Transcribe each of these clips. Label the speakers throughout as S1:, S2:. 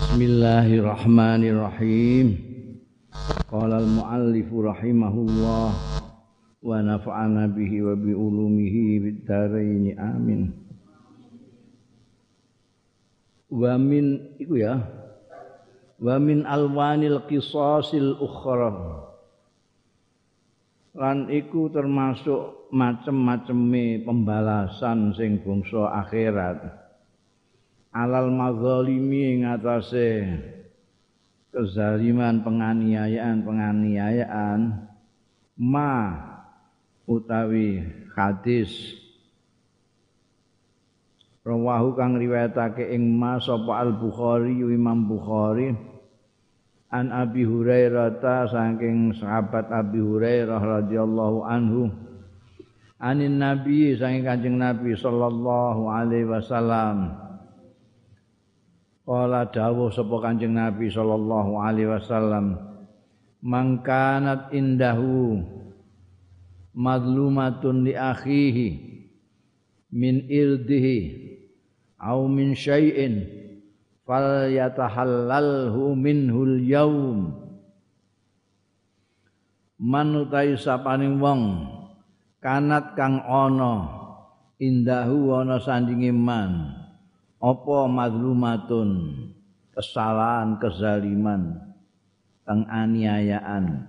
S1: Bismillahirrahmanirrahim. Qala al-muallif rahimahullah wa nafa'ana bihi wa bi ulumihi bid dharain amin. Wa min iku ya. Wa min alwanil qisasil ukhra. Lan iku termasuk macem-maceme pembalasan sing bangsa akhirat alal mazalimi ing atase kezaliman penganiayaan penganiayaan ma utawi hadis. Rawahu kang riwayatake ing ma sapa al bukhari imam bukhari. An abi hurairah ta saking sahabat abi hurairah radhiyallahu anhu. Anin nabi saking kanjeng nabi sallallahu alaihi wasallam Kala dawuh sapa Kanjeng Nabi sallallahu alaihi wasallam mangkanat indahu madlumatun li akhihi min irdihi au min syai'in fal yatahallalhu minhul yaum. Manutai sapaning wong kanat kang ana indahu ana sandinge man apa mazlumatun kesalahan kezaliman penganiayaan.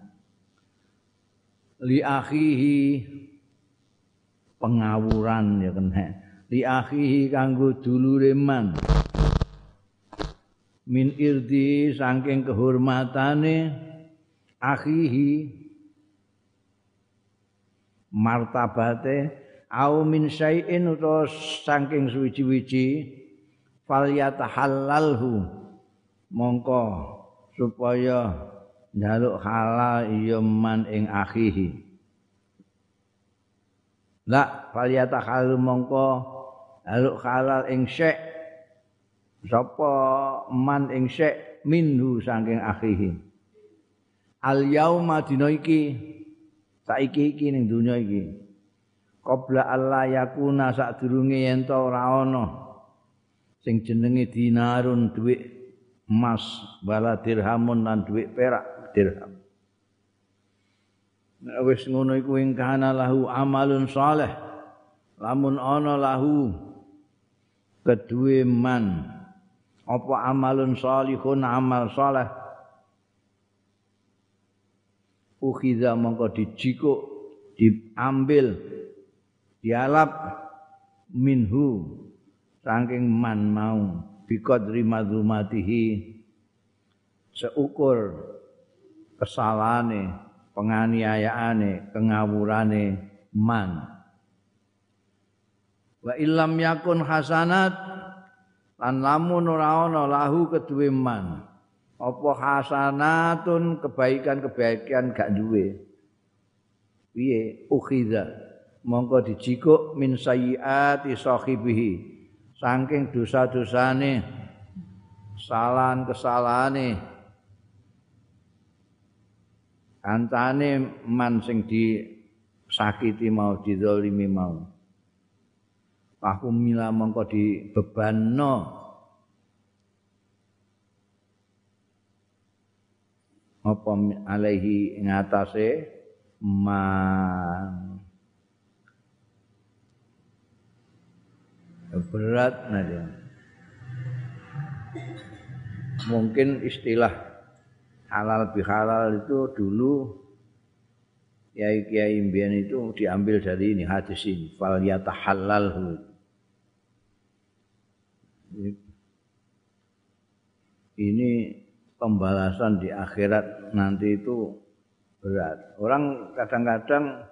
S1: Li akhihi pengawuran ya kena li akhihi kanggo dulure man. Min irdi saking kehormatane akhihi martabate au min syai'in utawa saking suwi-wiji fal yatahallalhu mongko supaya njaluk halal iya man ing akhihi. La fal yatahallu mongko njaluk halal ing syek. Sapa man ing syek minhu saking akhihi. Al yauma dina iki saiki iki ning donya iki. Qabla alla yakuna sadurunge yen ora ana sing jenenge dinarun dhuwit emas bala dirhamun lan dhuwit perak dirham. Nek wis ngono iku ing kana lahu amalun saleh lamun ana lahu kedue man apa amalun salihun amal saleh. Ukhiza mongko dijikuk diambil dialap minhu saking man mau biqadri madzumatihi seukur kesalahane penganiayaane kengawurane man. Wa illam yakun hasanat lan lamun ora ana lahu keduwe man. Apa hasanatun kebaikan-kebaikan gak duwe? Piye? Ukhiza mongko dijikuk min sayyiati sahibihi saking dosa-dosane kesalahan kesalahane kancane man sing disakiti mau dizalimi mau. Aku mila mongko dibebanno. Apa alaihi ing atase man berat nah mungkin istilah halal bihalal itu dulu kiai kiai imbian itu diambil dari ini hadis ini. Fal yatahallal ini pembalasan di akhirat nanti itu berat. Orang kadang-kadang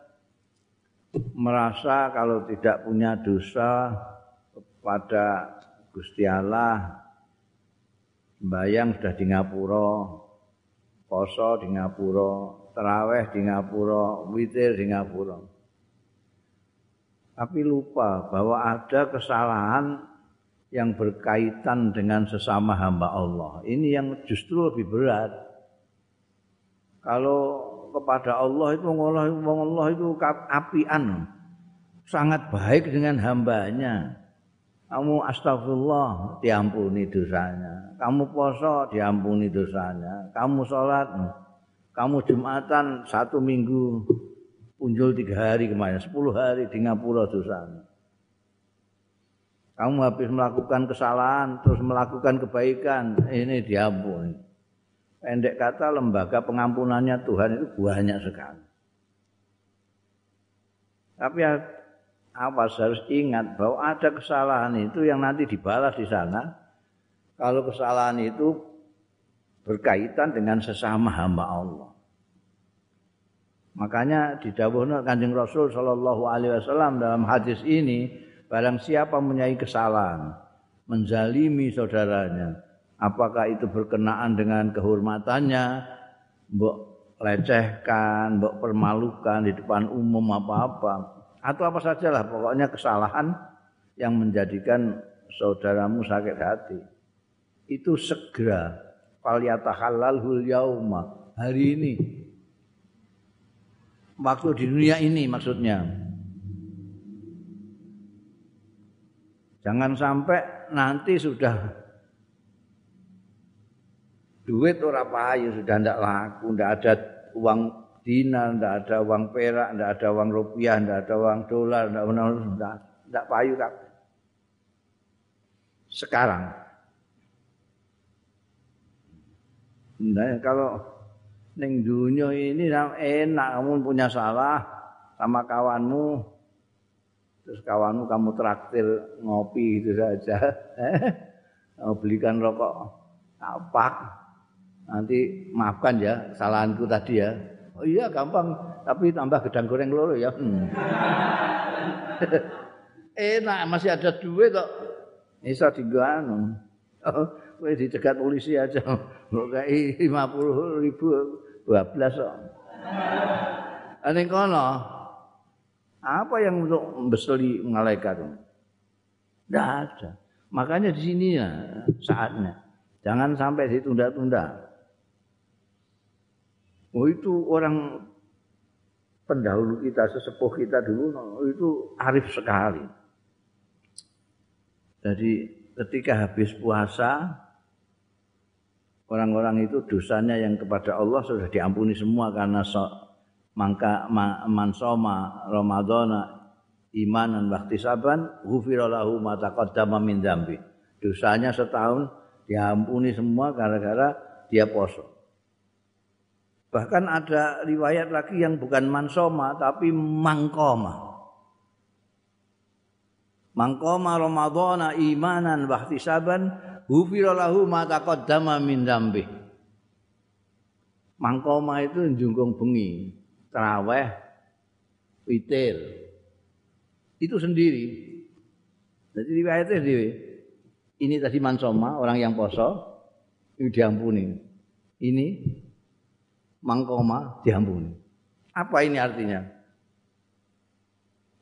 S1: merasa kalau tidak punya dosa pada Gusti Allah sembahyang sudah di Ngapura poso di Ngapura teraweh di Ngapura witir di Ngapura. Tapi lupa bahwa ada kesalahan yang berkaitan dengan sesama hamba Allah. Ini yang justru lebih berat. Kalau kepada Allah itu Allah, Allah itu apian sangat baik dengan hambanya Kamu astagfirullah diampuni dosanya. Kamu poso diampuni dosanya. Kamu sholat, kamu jumatan satu minggu punjul tiga hari kemarin, sepuluh hari di ngapura dosanya. Kamu habis melakukan kesalahan terus melakukan kebaikan, ini diampuni. Pendek kata lembaga pengampunannya Tuhan itu banyak sekali. Tapi apa harus ingat bahwa ada kesalahan itu yang nanti dibalas di sana. Kalau kesalahan itu berkaitan dengan sesama hamba Allah. Makanya di Kanjeng Rasul sallallahu alaihi wasallam dalam hadis ini Barang siapa mempunyai kesalahan, menzalimi saudaranya, apakah itu berkenaan dengan kehormatannya, mbok lecehkan, mbok permalukan di depan umum apa-apa, atau apa sajalah pokoknya kesalahan yang menjadikan saudaramu sakit hati. Itu segera falyatahallalhul yauma hari ini. Waktu di dunia ini maksudnya Jangan sampai nanti sudah duit ora payu sudah ndak laku, ndak ada uang dinar, ndak ada uang perak, ndak ada uang rupiah, ndak ada uang dolar, ndak ndak, ndak payu kak. Sekarang. Nah, kalau ning dunia ini enak kamu punya salah sama kawanmu terus kawanmu kamu traktir ngopi itu saja mau belikan rokok apa nanti maafkan ya kesalahanku tadi ya oh iya gampang tapi tambah gedang goreng loro ya hmm. enak masih ada duit kok bisa digano oh, kowe dicegat polisi aja kayak lima puluh ribu dua belas kok Ane kono apa yang untuk membeseli malaikat? Tidak ada. Makanya di sini ya saatnya. Jangan sampai ditunda-tunda. Oh itu orang pendahulu kita, sesepuh kita dulu, itu arif sekali. Jadi ketika habis puasa, orang-orang itu dosanya yang kepada Allah sudah diampuni semua karena mangka mansoma ramadhana imanan waktu saban ghufira lahu ma taqaddama min dzambi dosanya setahun diampuni semua gara-gara dia poso bahkan ada riwayat lagi yang bukan mansoma tapi mangkoma mangkoma ramadhana imanan waktu saban ghufira lahu ma taqaddama min dzambi mangkoma itu jungkung bengi teraweh, witir. Itu sendiri. Jadi riwayatnya sendiri. Ini tadi mansoma, orang yang poso, itu diampuni. Ini mangkoma diampuni. Apa ini artinya?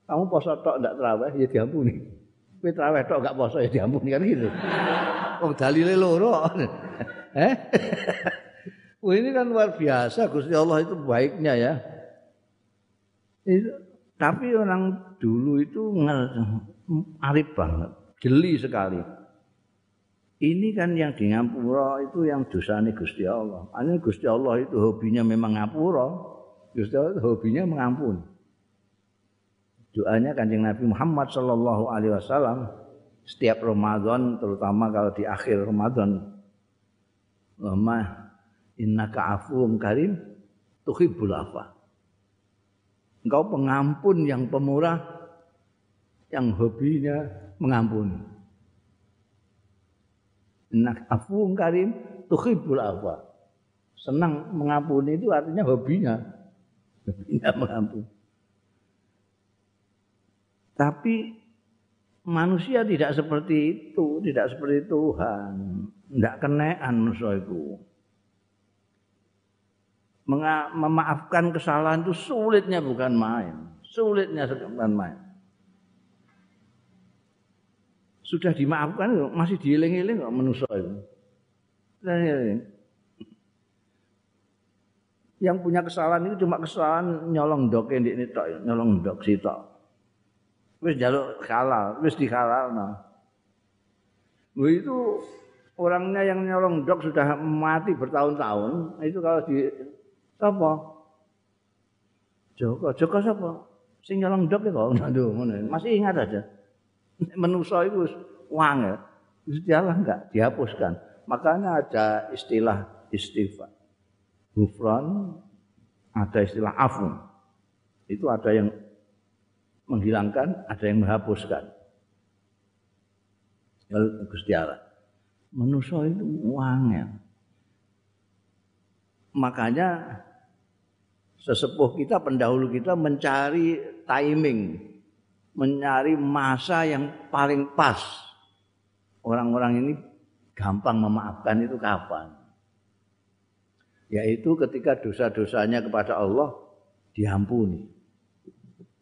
S1: Kamu poso tok enggak teraweh ya diampuni. Kowe teraweh tok enggak poso ya diampuni kan gitu. Wong dalile loro. eh? Wah ini kan luar biasa Gusti Allah itu baiknya ya. Itu, tapi orang dulu itu arif banget, jeli sekali. Ini kan yang di ngapura itu yang dosanya Gusti Allah. Hanya Gusti Allah itu hobinya memang ngapura, Gusti Allah itu hobinya mengampuni. Doanya kanjeng Nabi Muhammad Sallallahu Alaihi Wasallam setiap Ramadan, terutama kalau di akhir Ramadan, Lama inna ka'afum karim tuhibbul afa. Engkau pengampun yang pemurah yang hobinya mengampuni. Nak afung karim tuhibbul afwa. Senang mengampuni itu artinya hobinya. Hobinya mengampuni. Tapi manusia tidak seperti itu, tidak seperti Tuhan. Tidak kenean manusia itu memaafkan kesalahan itu sulitnya bukan main. Sulitnya bukan main. Sudah dimaafkan masih dieling-eling kok manusia itu. Yang punya kesalahan itu cuma kesalahan nyolong dok ini tok, nyolong dok tok. Wis jaluk halal, wis dihalal nah. Itu orangnya yang nyolong dok sudah mati bertahun-tahun, itu kalau di apa? Joko, Joko siapa? Sing nyolong dok itu aduh, masih ingat aja. Menuso itu uang ya, istilah enggak dihapuskan. Makanya ada istilah istighfar. Gufran, ada istilah afun. Itu ada yang menghilangkan, ada yang menghapuskan. Gusti Allah. Manusia itu uangnya. Makanya sesepuh kita, pendahulu kita mencari timing, mencari masa yang paling pas. Orang-orang ini gampang memaafkan itu kapan? Yaitu ketika dosa-dosanya kepada Allah diampuni.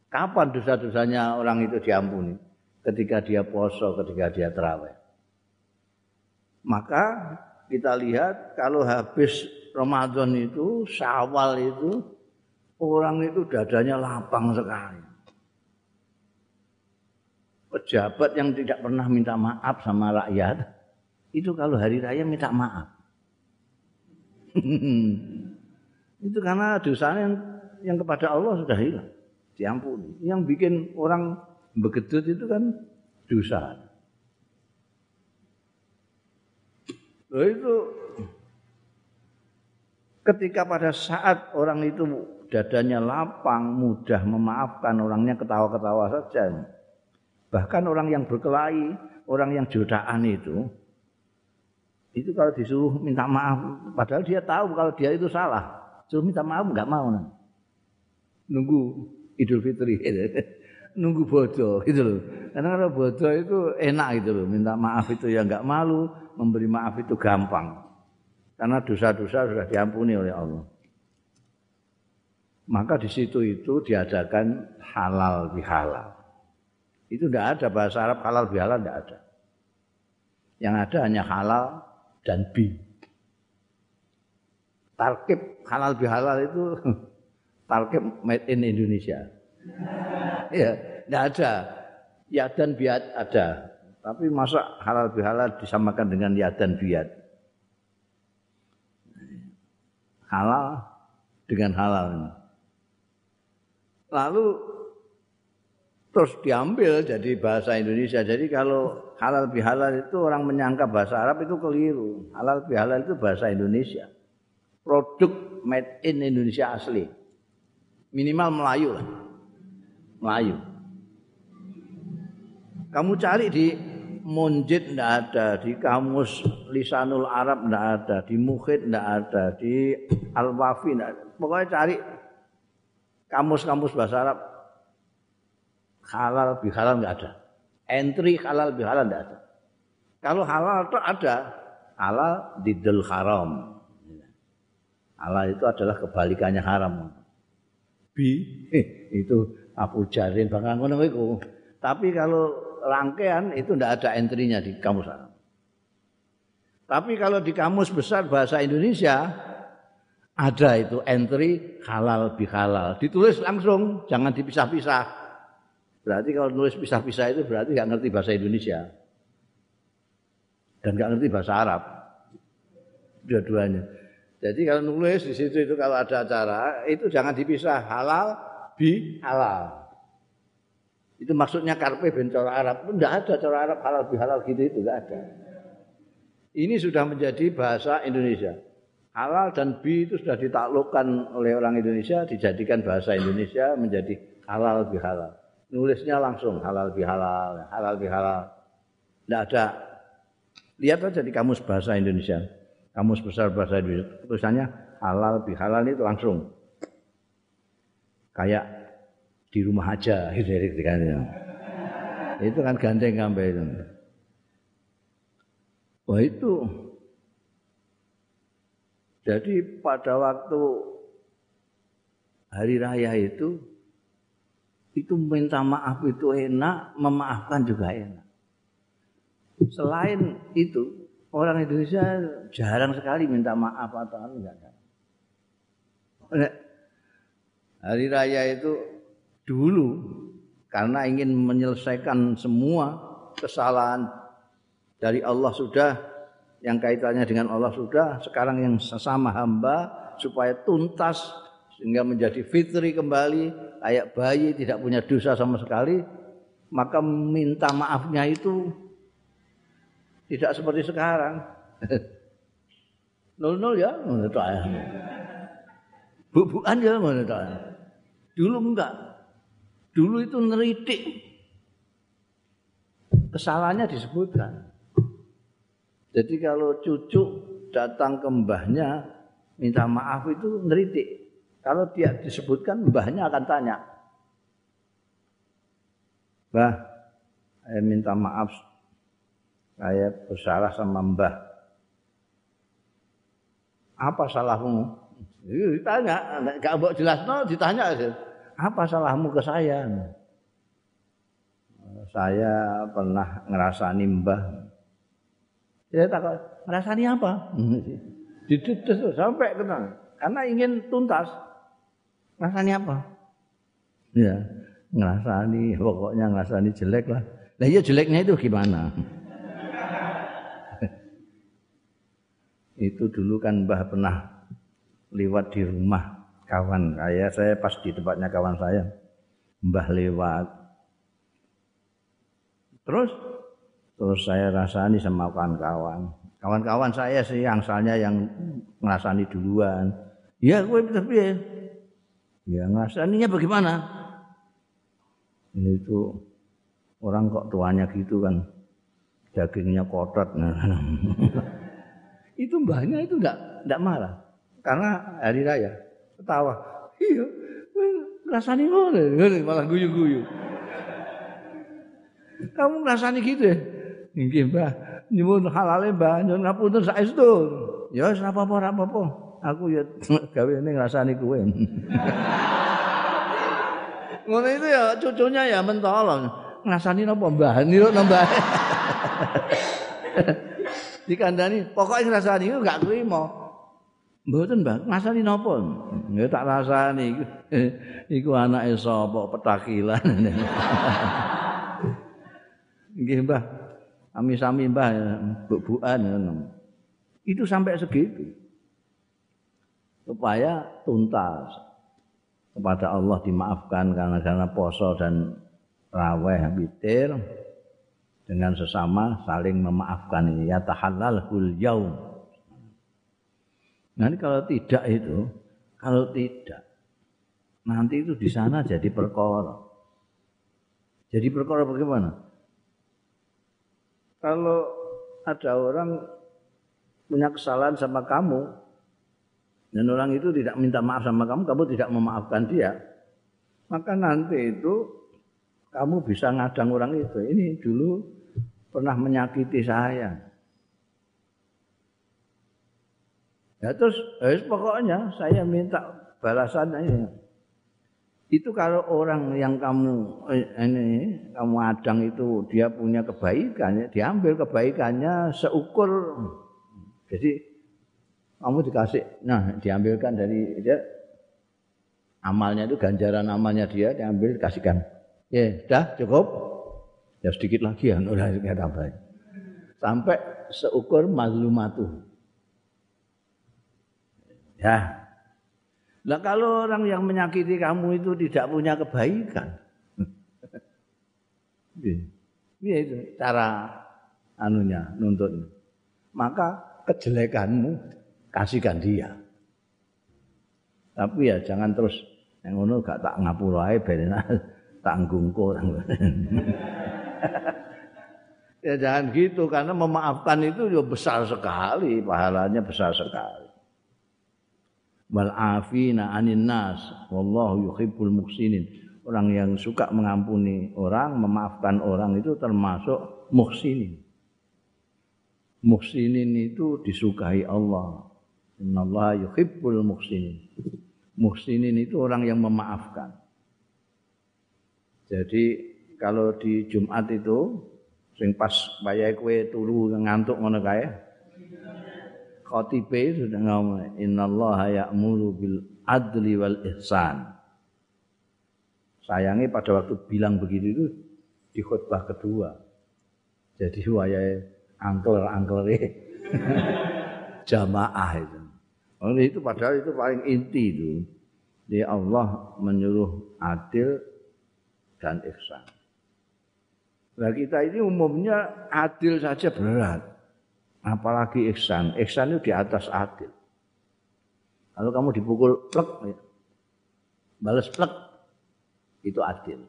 S1: Kapan dosa-dosanya orang itu diampuni? ketika dia poso, ketika dia terawih. Maka kita lihat kalau habis Ramadan itu, Syawal itu orang itu dadanya lapang sekali. Pejabat yang tidak pernah minta maaf sama rakyat, itu kalau hari raya minta maaf. itu karena dosanya yang, yang kepada Allah sudah hilang, diampuni. Yang bikin orang begedut itu kan dosa. Loh itu ketika pada saat orang itu dadanya lapang, mudah memaafkan orangnya ketawa-ketawa saja. Bahkan orang yang berkelahi, orang yang jutaan itu, itu kalau disuruh minta maaf, padahal dia tahu kalau dia itu salah, suruh minta maaf nggak mau. Nunggu Idul Fitri. nunggu bodoh gitu loh. Karena kalau bodoh itu enak gitu loh. Minta maaf itu ya nggak malu, memberi maaf itu gampang. Karena dosa-dosa sudah diampuni oleh Allah. Maka di situ itu diadakan halal bihalal. Itu tidak ada bahasa Arab halal bihalal tidak ada. Yang ada hanya halal dan bi. Tarkib halal bihalal itu tarkib made in Indonesia ya, tidak ada. Ya dan biat ada. Tapi masa halal bihalal disamakan dengan ya dan biat? Halal dengan halal. Lalu terus diambil jadi bahasa Indonesia. Jadi kalau halal bihalal itu orang menyangka bahasa Arab itu keliru. Halal bihalal itu bahasa Indonesia. Produk made in Indonesia asli. Minimal Melayu lah. Melayu. Kamu cari di Munjid tidak ada, di kamus Lisanul Arab tidak ada, di Mukhid tidak ada, di Al-Wafi tidak ada. Pokoknya cari kamus-kamus bahasa Arab halal bihalal tidak ada. Entry halal bihalal tidak ada. Kalau halal itu ada, halal didel haram. Halal itu adalah kebalikannya haram. Bi itu Abu Jarin bakal ngono. Tapi kalau rangkaian itu tidak ada entry-nya di kamus Arab. Tapi kalau di kamus besar bahasa Indonesia ada itu entry halal bihalal. Ditulis langsung, jangan dipisah-pisah. Berarti kalau nulis pisah-pisah itu berarti nggak ngerti bahasa Indonesia. Dan nggak ngerti bahasa Arab. Dua-duanya. Jadi kalau nulis di situ itu kalau ada acara itu jangan dipisah halal bi halal. Itu maksudnya karpe ben cara Arab. Tidak ada cara Arab halal bi halal gitu itu tidak ada. Ini sudah menjadi bahasa Indonesia. Halal dan bi itu sudah ditaklukkan oleh orang Indonesia, dijadikan bahasa Indonesia menjadi halal bi halal. Nulisnya langsung halal bi halal, halal bi halal. Tidak ada. Lihat aja di kamus bahasa Indonesia. Kamus besar bahasa Indonesia. Tulisannya halal bi halal itu langsung kayak di rumah aja gitu kan itu kan gandeng sampai itu wah itu jadi pada waktu hari raya itu itu minta maaf itu enak memaafkan juga enak. Selain itu orang Indonesia jarang sekali minta maaf atau enggak hari raya itu dulu karena ingin menyelesaikan semua kesalahan dari Allah sudah yang kaitannya dengan Allah sudah sekarang yang sesama hamba supaya tuntas sehingga menjadi fitri kembali kayak bayi tidak punya dosa sama sekali maka minta maafnya itu tidak seperti sekarang. Nol nol ya menurut saya bubuan ya menurut saya dulu enggak. Dulu itu neritik kesalahannya disebutkan. Jadi kalau cucu datang ke mbahnya minta maaf itu ngeritik. Kalau dia disebutkan mbahnya akan tanya. Mbah, saya minta maaf. Saya bersalah sama mbah. Apa salahmu? Ditanya, gak mau jelas no, ditanya Apa salahmu ke saya? Saya pernah ngerasani mbah dia takut, ngerasani apa? Didudes sampai kenal. Karena ingin tuntas. Ngerasani apa? Ya, ngerasani, pokoknya ngerasani jelek lah. Nah iya jeleknya itu gimana? itu dulu kan Mbah pernah lewat di rumah kawan saya, saya pas di tempatnya kawan saya. Mbah lewat. Terus terus saya rasani sama kawan-kawan. Kawan-kawan saya sih yang asalnya yang ngerasani duluan. Ya gue tapi ya ngerasaninya bagaimana? Itu orang kok tuanya gitu kan dagingnya kotor. Nah, itu mbahnya itu enggak enggak marah karena hari raya ketawa. Iya, ngerasani ngono, malah guyu-guyu. Kamu ngerasani gitu ya? Nggih, Mbah. Nyuwun halale Mbah, nyuwun ngapunten saestu. Ya wis apa-apa, apa-apa. Aku ya gawene ngrasani kowe. Ngono itu ya cucunya ya mentolong. Ngrasani napa Mbah? Niru nambah. Dikandani, pokoknya ngrasani iku gak trimo. Mboten, Mbah. Ngrasani napa? Ya tak rasani iku. Anake sapa petakilan. Nggih, Mbah. Sami-sami mbah bubuan Itu sampai segitu. Supaya tuntas kepada Allah dimaafkan karena karena poso dan raweh witir dengan sesama saling memaafkan ini ya tahallalul yaum. Nanti kalau tidak itu, kalau tidak nanti itu di sana jadi perkara. Jadi perkara bagaimana? kalau ada orang punya kesalahan sama kamu dan orang itu tidak minta maaf sama kamu, kamu tidak memaafkan dia, maka nanti itu kamu bisa ngadang orang itu. Ini dulu pernah menyakiti saya. Ya terus, eh, pokoknya saya minta balasannya ini. itu kalau orang yang kamu eh, ini kamu adang itu dia punya kebaikan diambil kebaikannya seukur jadi kamu dikasih. Nah diambilkan dari dia. Amalnya itu ganjaran amalnya dia diambil dikasihkan. Ya sudah cukup? Ya sedikit lagi ya. Udah tambah sampai seukur mazlumatu. Ya. Lah kalau orang yang menyakiti kamu itu tidak punya kebaikan. Iya. Itu cara anunya nuntut. Maka kejelekanmu kasihkan dia. Tapi ya jangan terus yang ngono gak tak ngapura ae ben tak nggungko. ya jangan gitu karena memaafkan itu ya besar sekali pahalanya besar sekali. wal afina anin nas wallahu yuhibbul muhsinin orang yang suka mengampuni orang memaafkan orang itu termasuk muhsinin muhsinin itu disukai Allah innallaha yuhibbul muhsinin. Muhsinin itu orang yang memaafkan. Jadi kalau di Jumat itu sing pas wayahe kowe turu ngantuk ngono kae khotibe sudah ngomong innallaha ya'muru bil adli wal ihsan. Sayangnya pada waktu bilang begitu itu di khutbah kedua. Jadi wayai angkel-angkel jamaah itu. Oh, itu padahal itu paling inti itu. Di Allah menyuruh adil dan ihsan. Nah kita ini umumnya adil saja berat. Apalagi ihsan. Ihsan itu di atas adil. Kalau kamu dipukul plek, ya. balas plek, itu adil.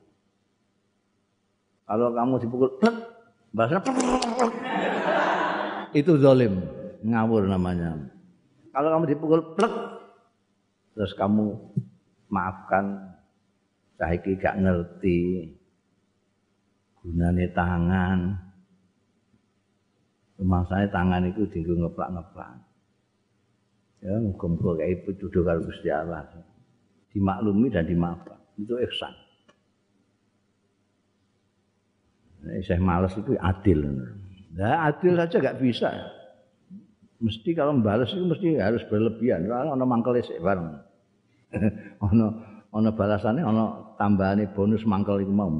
S1: Kalau kamu dipukul plek, balasnya plek, itu zalim, ngawur namanya. Kalau kamu dipukul plek, terus kamu maafkan, saiki gak ngerti gunane tangan. Rumah saya tangan itu tinggal ngeplak-ngeplak. Ya, muga-muga kayak petuduh karo Gusti Allah. Dimaklumi dan dimaafkan. Itu ihsan. Saya malas itu adil. Nah, adil saja gak bisa. Mesti kalau membalas itu mesti harus berlebihan. Kalau ono mangkel sik bareng. ono ono balasannya ono tambahane bonus mangkel iku mau.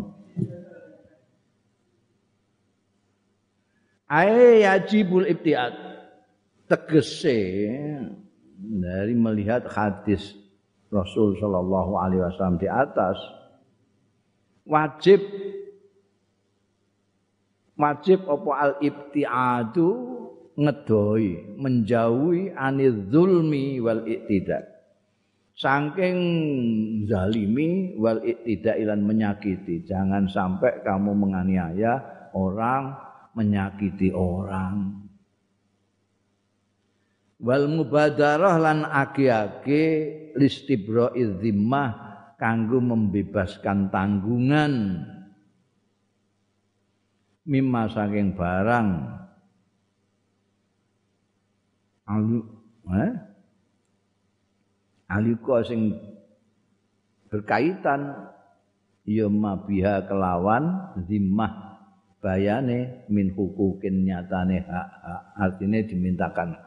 S1: Ae yajibul ibtiat tegese dari melihat hadis Rasul Shallallahu Alaihi Wasallam di atas wajib wajib apa al ibtiadu ngedoi menjauhi anil zulmi wal iktidak saking zalimi wal iktidak ilan menyakiti. Jangan sampai kamu menganiaya orang menyakiti orang. Wal mubadarah lan ake-ake listibra izzimah kanggo membebaskan tanggungan. Mimma saking barang alu eh? Aliko sing berkaitan ya mabiha kelawan zimmah bayane min hukukin nyatane hak, hak artinya dimintakan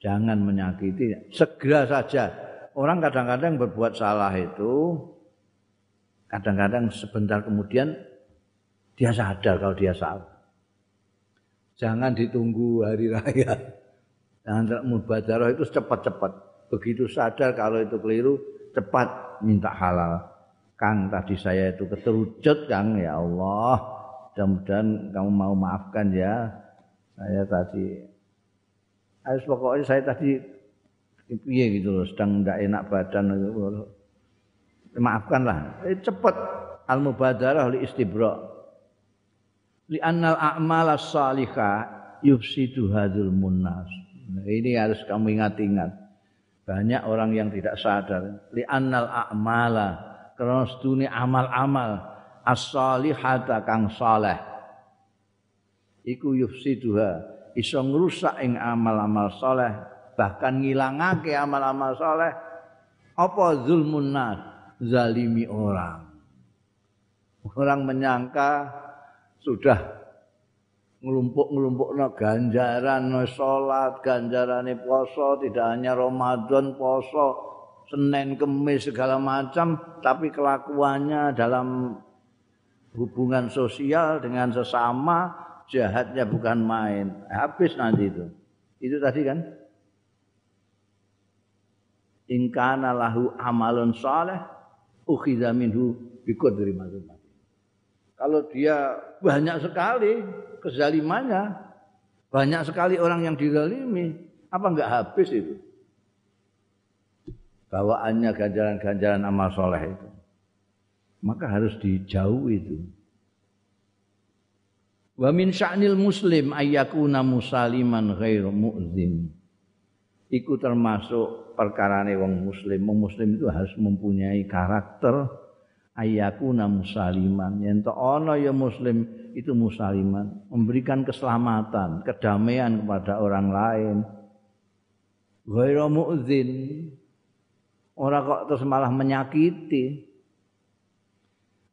S1: jangan menyakiti segera saja. Orang kadang-kadang berbuat salah itu kadang-kadang sebentar kemudian dia sadar kalau dia salah jangan ditunggu hari raya. Jangan mubadarah itu cepat-cepat. Begitu sadar kalau itu keliru cepat minta halal. Kang tadi saya itu keterucut Kang. Ya Allah. Mudah-mudahan kamu mau maafkan ya. Saya tadi harus pokoknya saya tadi piye gitu loh sedang tidak enak badan. Maafkanlah. Eh, cepat. Al mubadarah li istibra li annal a'mal as-salihah yufsidu hadzal munnas. Nah, ini harus kamu ingat-ingat. Banyak orang yang tidak sadar. Li annal a'mala karena sedune amal-amal. As-salihata kang saleh. Iku yufsiduha. Iso ngrusak ing amal-amal soleh bahkan ngilangake amal-amal soleh apa zulmun nas? Zalimi orang. Orang menyangka sudah ngelumpuk-ngelumpuk ganjaran no sholat ganjaran poso tidak hanya Ramadan poso Senin Kemis segala macam tapi kelakuannya dalam hubungan sosial dengan sesama jahatnya bukan main. Habis nanti itu. Itu tadi kan. Ingkana lahu amalun saleh ukhidha minhu biqadri Kalau dia banyak sekali kezalimannya, banyak sekali orang yang dizalimi, apa enggak habis itu? Bawaannya ganjaran-ganjaran amal soleh itu. Maka harus dijauh itu. Wa min sya'nil muslim ayyakuna musaliman ghairu mu'zim. Iku termasuk perkarane wong muslim. Wong muslim itu harus mempunyai karakter ayyakuna musaliman. Yen ana ya muslim itu musaliman, memberikan keselamatan, kedamaian kepada orang lain. Ghairu mu'zin. Orang kok terus malah menyakiti.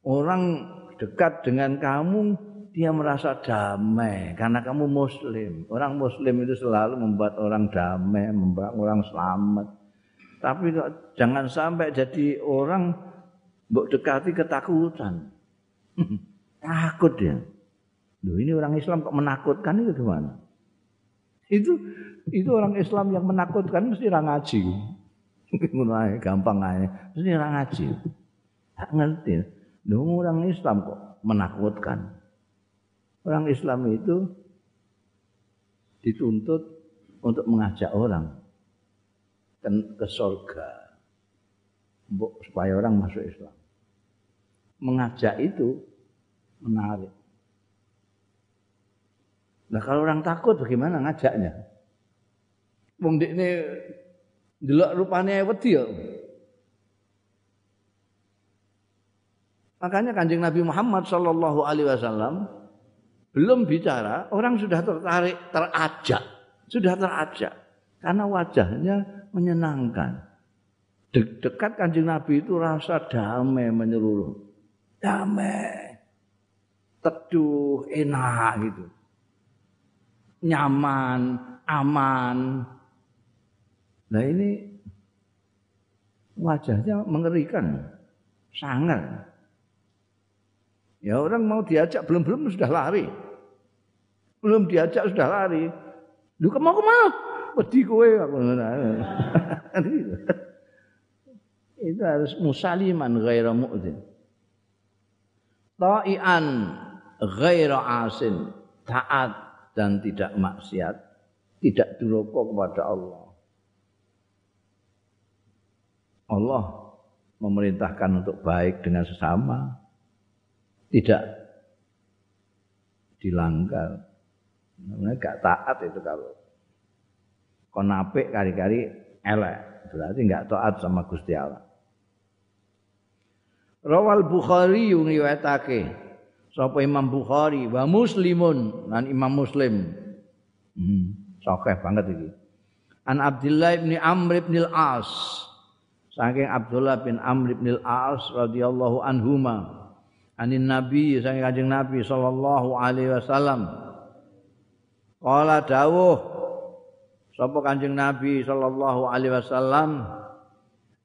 S1: Orang dekat dengan kamu dia merasa damai karena kamu muslim. Orang muslim itu selalu membuat orang damai, membuat orang selamat. Tapi kok jangan sampai jadi orang mbok dekati ketakutan. Takut dia. Loh ini orang Islam kok menakutkan itu gimana? Itu itu orang Islam yang menakutkan mesti orang ngaji. Ngono gampang aja. Mesti orang ngaji. Tak ngerti. Loh orang Islam kok menakutkan. Orang Islam itu dituntut untuk mengajak orang ke, ke surga supaya orang masuk Islam. Mengajak itu menarik. Nah kalau orang takut bagaimana ngajaknya? Wong ini delok rupane wedi ya. Makanya kanjeng Nabi Muhammad Shallallahu Alaihi Wasallam belum bicara, orang sudah tertarik, terajak, sudah terajak karena wajahnya menyenangkan. De dekat kanjeng Nabi itu rasa damai menyeluruh, damai, teduh, enak gitu, nyaman, aman. Nah ini wajahnya mengerikan, sangat. Ya orang mau diajak belum-belum sudah lari. Belum diajak sudah lari. Lu mau ke mana? Wedi kowe Itu harus musaliman ghaira mu'zin. Ta'ian ghaira asin. Taat dan tidak maksiat. Tidak duroko kepada Allah. Allah memerintahkan untuk baik dengan sesama. Tidak dilanggar. Namanya gak taat itu kalau kon apik kari-kari elek, berarti enggak taat sama Gusti Allah. Rawal Bukhari riwayatake sapa Imam Bukhari wa Muslimun dan Imam Muslim. Hmm, sokeh banget iki. An Abdullah bin Amr bin Al-As. Saking Abdullah bin Amr bin Al-As radhiyallahu anhuma. Anin Nabi saking Kanjeng Nabi sallallahu alaihi wasallam. Kala dawuh sapa Kanjeng Nabi sallallahu alaihi wasallam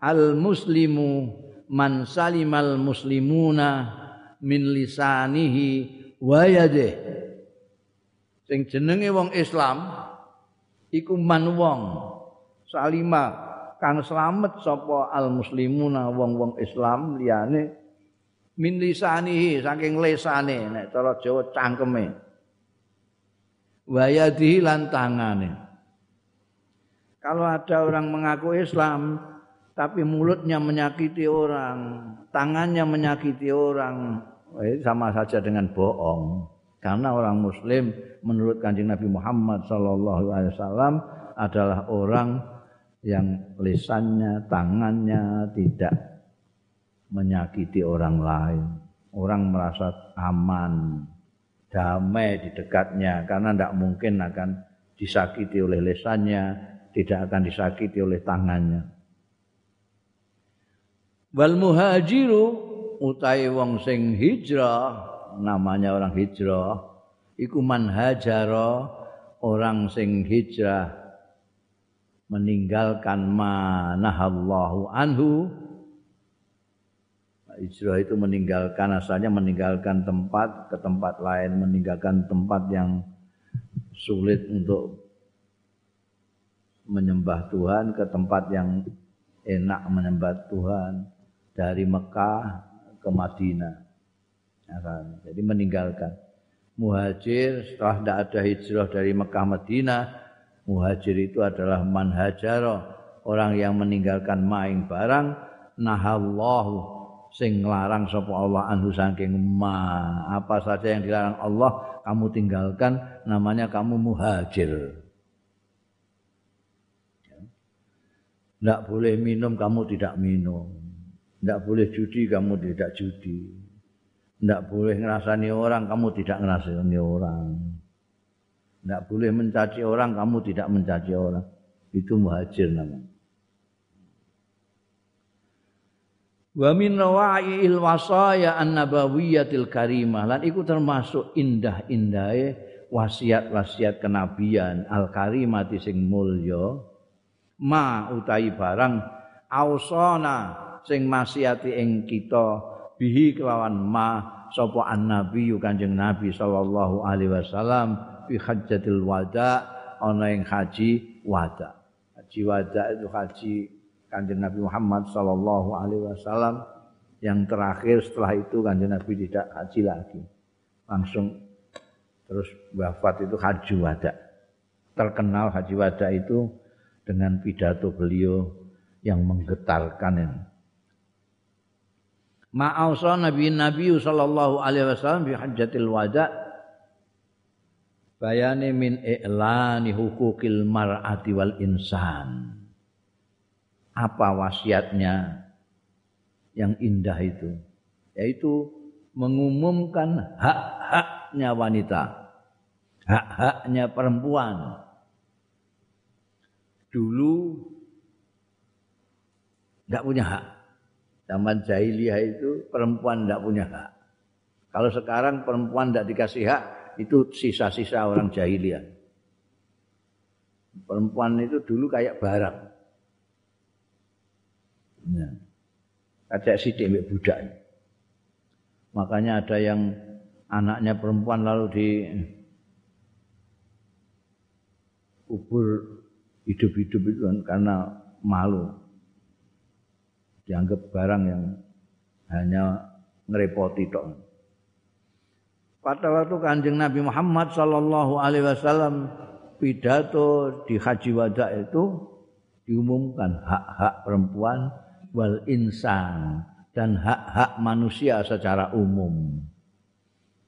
S1: al muslimu man salimal muslimuna min lisanihi wa yadihi sing jenenge wong Islam iku man wong salima kang slamet sapa al muslimuna wong-wong Islam liyane min lisanihi saking lesane nek cara Jawa cangkeme wayadihi lan tangane. Kalau ada orang mengaku Islam tapi mulutnya menyakiti orang, tangannya menyakiti orang, itu sama saja dengan bohong. Karena orang Muslim menurut kanjeng Nabi Muhammad Sallallahu Alaihi Wasallam adalah orang yang lisannya, tangannya tidak menyakiti orang lain. Orang merasa aman, damai di dekatnya karena tidak mungkin akan disakiti oleh lesannya, tidak akan disakiti oleh tangannya. Wal muhajiru utai wong sing hijrah namanya orang hijrah iku man hajara orang sing hijrah meninggalkan manahallahu anhu. Hijrah itu meninggalkan asalnya meninggalkan tempat ke tempat lain, meninggalkan tempat yang sulit untuk menyembah Tuhan ke tempat yang enak menyembah Tuhan dari Mekah ke Madinah. Jadi meninggalkan. Muhajir setelah tidak ada hijrah dari Mekah Madinah, muhajir itu adalah manhajar orang yang meninggalkan maing barang nahallahu sing nglarang sapa Allah anhu saking ma. Apa saja yang dilarang Allah kamu tinggalkan namanya kamu muhajir. Tidak boleh minum kamu tidak minum tidak boleh judi kamu tidak judi. Tidak boleh ngerasani orang kamu tidak ngerasani orang. Tidak boleh mencaci orang kamu tidak mencaci orang. Itu muhajir namanya. Wa min rawa'il wasaya an-nabawiyyatil karimah. Lan iku termasuk indah-indahe wasiat-wasiat kenabian. Al-karimati sing mulya ma utahi barang ausana sing masiati ing kita bihi kelawan ma sapa an-nabi Kanjeng Nabi sallallahu alaihi wasallam fi hajjatil wada ana ing haji wada. Haji wada itu haji Kanjeng Nabi Muhammad sallallahu alaihi wasallam yang terakhir setelah itu Kanjeng Nabi tidak haji lagi. Langsung terus wafat itu haji wada. Terkenal haji wada itu dengan pidato beliau yang menggetarkan ini. Ma'ausa Nabi Nabi sallallahu alaihi wasallam bi hajjatil wada bayani min i'lani hukukil mar'ati wal insan. Apa wasiatnya yang indah itu? Yaitu mengumumkan hak-haknya wanita, hak-haknya perempuan. Dulu tidak punya hak Zaman jahiliyah itu perempuan tidak punya hak. Kalau sekarang perempuan tidak dikasih hak, itu sisa-sisa orang jahiliyah. Perempuan itu dulu kayak barang. Nah, kayak si demek budak. Makanya ada yang anaknya perempuan lalu di kubur hidup-hidup itu kan karena malu dianggap barang yang hanya ngerepoti tok. Pada waktu kanjeng Nabi Muhammad Sallallahu Alaihi Wasallam pidato di Haji Wada itu diumumkan hak-hak perempuan wal insan dan hak-hak manusia secara umum.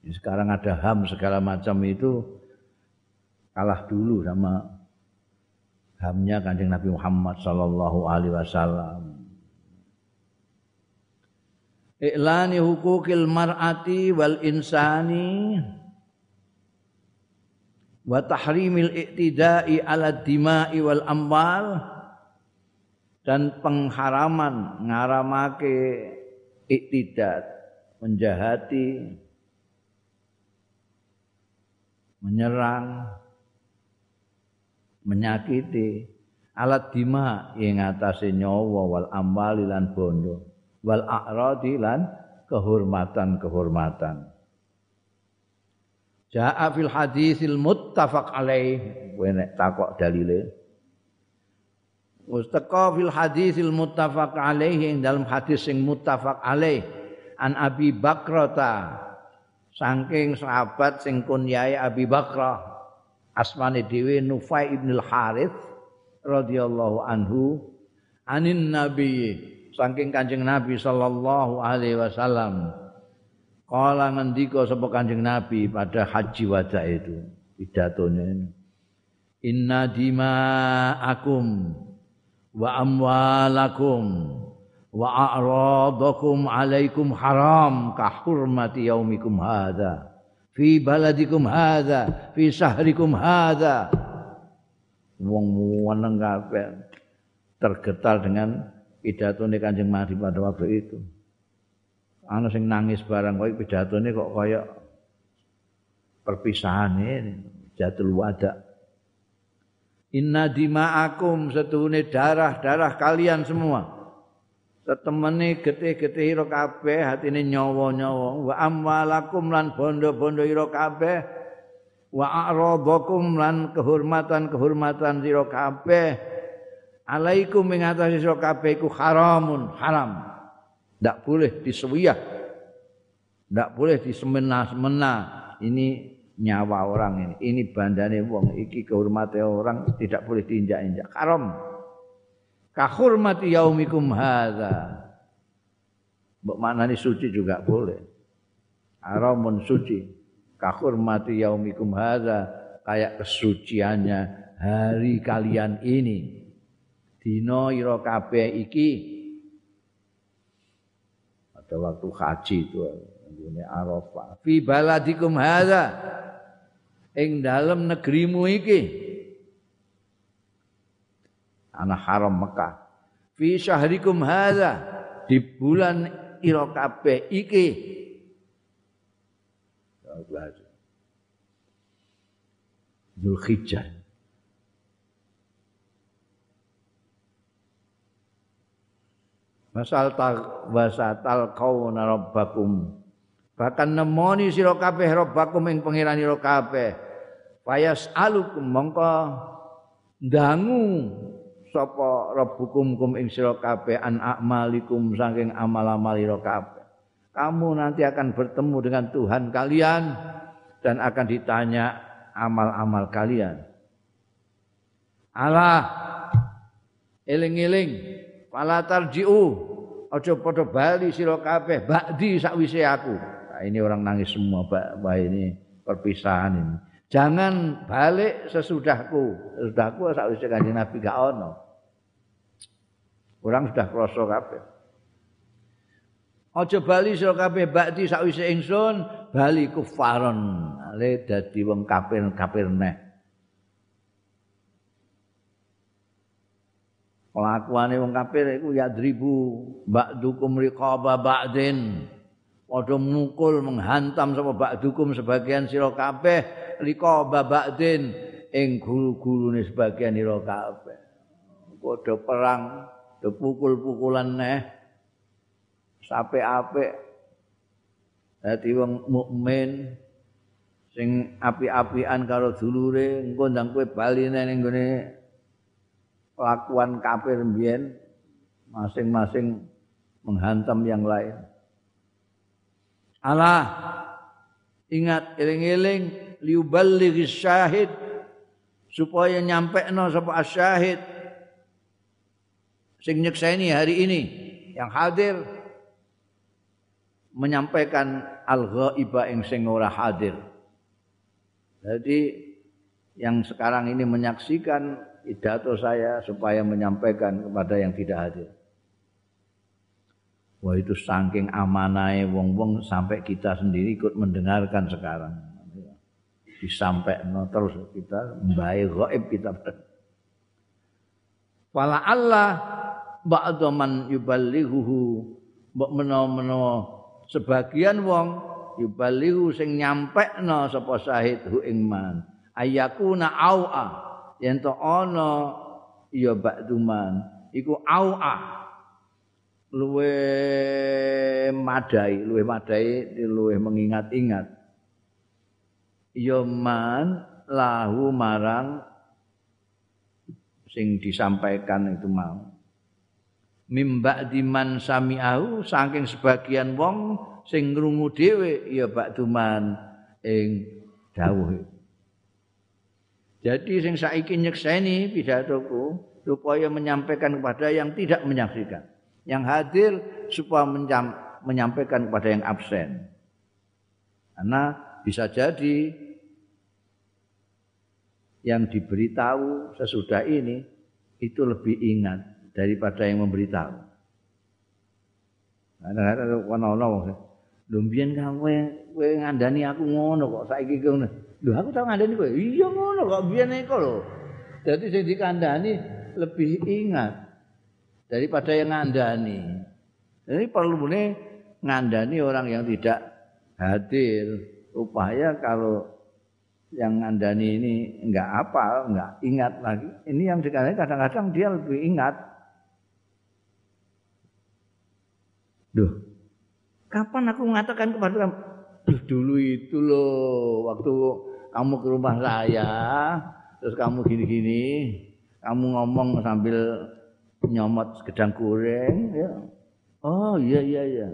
S1: Sekarang ada HAM segala macam itu kalah dulu sama HAMnya kanjeng Nabi Muhammad Sallallahu Alaihi Wasallam i'lani hukukil mar'ati wal insani wa tahrimil iktida'i ala dima'i wal amwal dan pengharaman ngaramake iktidat menjahati menyerang menyakiti. Alat dima yang atase nyawa wal amwal lan bondo wal a'radi lan kehormatan-kehormatan. Ja'a fil hadisil muttafaq alaih. Kowe nek takok dalile. Mustaqa fil hadisil muttafaq alaih ing dalam hadis sing muttafaq alaih an Abi Bakrata saking sahabat sing kunyai Abi Bakrah asmane dhewe Nufai ibn al-Harith radhiyallahu anhu anin nabiyyi saking Kanjeng Nabi sallallahu alaihi wasallam. Kala ngendika sapa Kanjeng Nabi pada haji wada itu pidatonya ini. Inna dima'akum wa amwalakum wa a'radakum alaikum haram ka hurmati yaumikum hadha fi baladikum hadha fi sahrikum hadha wong weneng kabeh tergetar dengan pidatone Kanjeng Nabi pada waktu itu. Ana sing nangis barang kok pidatone kok kaya perpisahan jatul wada. Inna dima'akum setuhune darah-darah kalian semua. Tetemene getih-getih ira kabeh, hatine nyawa-nyawa. Wa amwalakum lan bondo-bondo ira kabeh. Wa a'radakum lan kehormatan-kehormatan sira kabeh alaikum ing atase sira kabeh haramun haram. Ndak boleh disewiyah ndak boleh disemena-semena. Ini nyawa orang ini. Ini bandane wong. Iki kehormatan orang tidak boleh diinjak-injak. Haram. Kahurmati yaumikum hadza. Mbok maknane suci juga boleh. Haramun suci. Kahurmati yaumikum hadza. Kayak kesuciannya hari kalian ini dina ira kabeh iki. Pada waktu haji itu ngene Arafah. Fi baladikum hadza. Ing dalem negerimu iki. Ana haram Mekah. Fi syahrikum hadza. Di bulan ira kabeh iki. Zulhijjah Masal wasatal kauna rabbakum. Bahkan nemoni sira kabeh robbakum ing pangeran sira kabeh. Fayas alukum mongko dangu sapa rabbukum kum ing sira kabeh an a'malikum saking amal-amal sira kabeh. Kamu nanti akan bertemu dengan Tuhan kalian dan akan ditanya amal-amal kalian. Allah eling-eling fala tarji'u aja padha bali sira kabeh ba'di sakwise aku Nah, ini orang nangis semua, Pak. Wah ini perpisahan ini. Jangan balik sesudahku. Sesudahku usia kanjeng Nabi gak ono. Orang sudah kroso kabeh. Aja bali sira kabeh bakti sakwise ingsun bali kufaron. Ale dadi wong kafir-kafir neh. Kelakuane wong kafir iku ya dribu ba'dukum riqaba ba'din. padha mukul menghantam sapa ba'dukum sebagian sira kabeh lika babakdin ing guru-gurune sebagian sira kabeh. Padha perang pukul-pukulan neh sampai apik dadi wong mukmin sing api-apian karo dulure engko ndang kowe bali ning gone kelakuan kafir mbiyen masing-masing menghantam yang lain Allah ingat eling-eling liuballighi syahid supaya nyampe no sapa asyahid sing nyekseni hari ini yang hadir menyampaikan al-ghaiba ing sing ora hadir. Jadi yang sekarang ini menyaksikan pidato saya supaya menyampaikan kepada yang tidak hadir. Wah itu saking amanai wong-wong sampai kita sendiri ikut mendengarkan sekarang. Disampaikan terus kita membaik gaib kita. Wala Allah ba'da man yuballighuhu mbok menawa sebagian wong yuballighu sing nyampekno sapa syahid hu ing man ayakuna au'a yen to ana ya ba'duman iku au'a luwe madai, luwe madai, luwe mengingat-ingat. Yoman lahu marang sing disampaikan itu mau. Mimba diman sami'ahu saking sebagian wong sing ngrungu dhewe ya bakduman ing dawuh. Jadi sing saiki nyekseni pidatoku supaya menyampaikan kepada yang tidak menyaksikan. yang hadir supaya menyampaikan kepada yang absen. Karena bisa jadi yang diberitahu sesudah ini itu lebih ingat daripada yang memberitahu. Kadang-kadang kono-kono lho mbiyen kowe kowe ngandani aku ngono kok saiki ngono. Lho aku tau ngandani kowe. Iya ngono kok mbiyen iku lho. Dadi sing dikandani lebih ingat. daripada yang ngandani. Ini perlu nih ngandani orang yang tidak hadir. Upaya kalau yang ngandani ini enggak apa, enggak ingat lagi. Ini yang sekarang kadang-kadang dia lebih ingat. Duh, kapan aku mengatakan kepada kamu, dulu itu loh, waktu kamu ke rumah saya, terus kamu gini-gini, kamu ngomong sambil nyomot gedang goreng ya. Oh iya iya iya.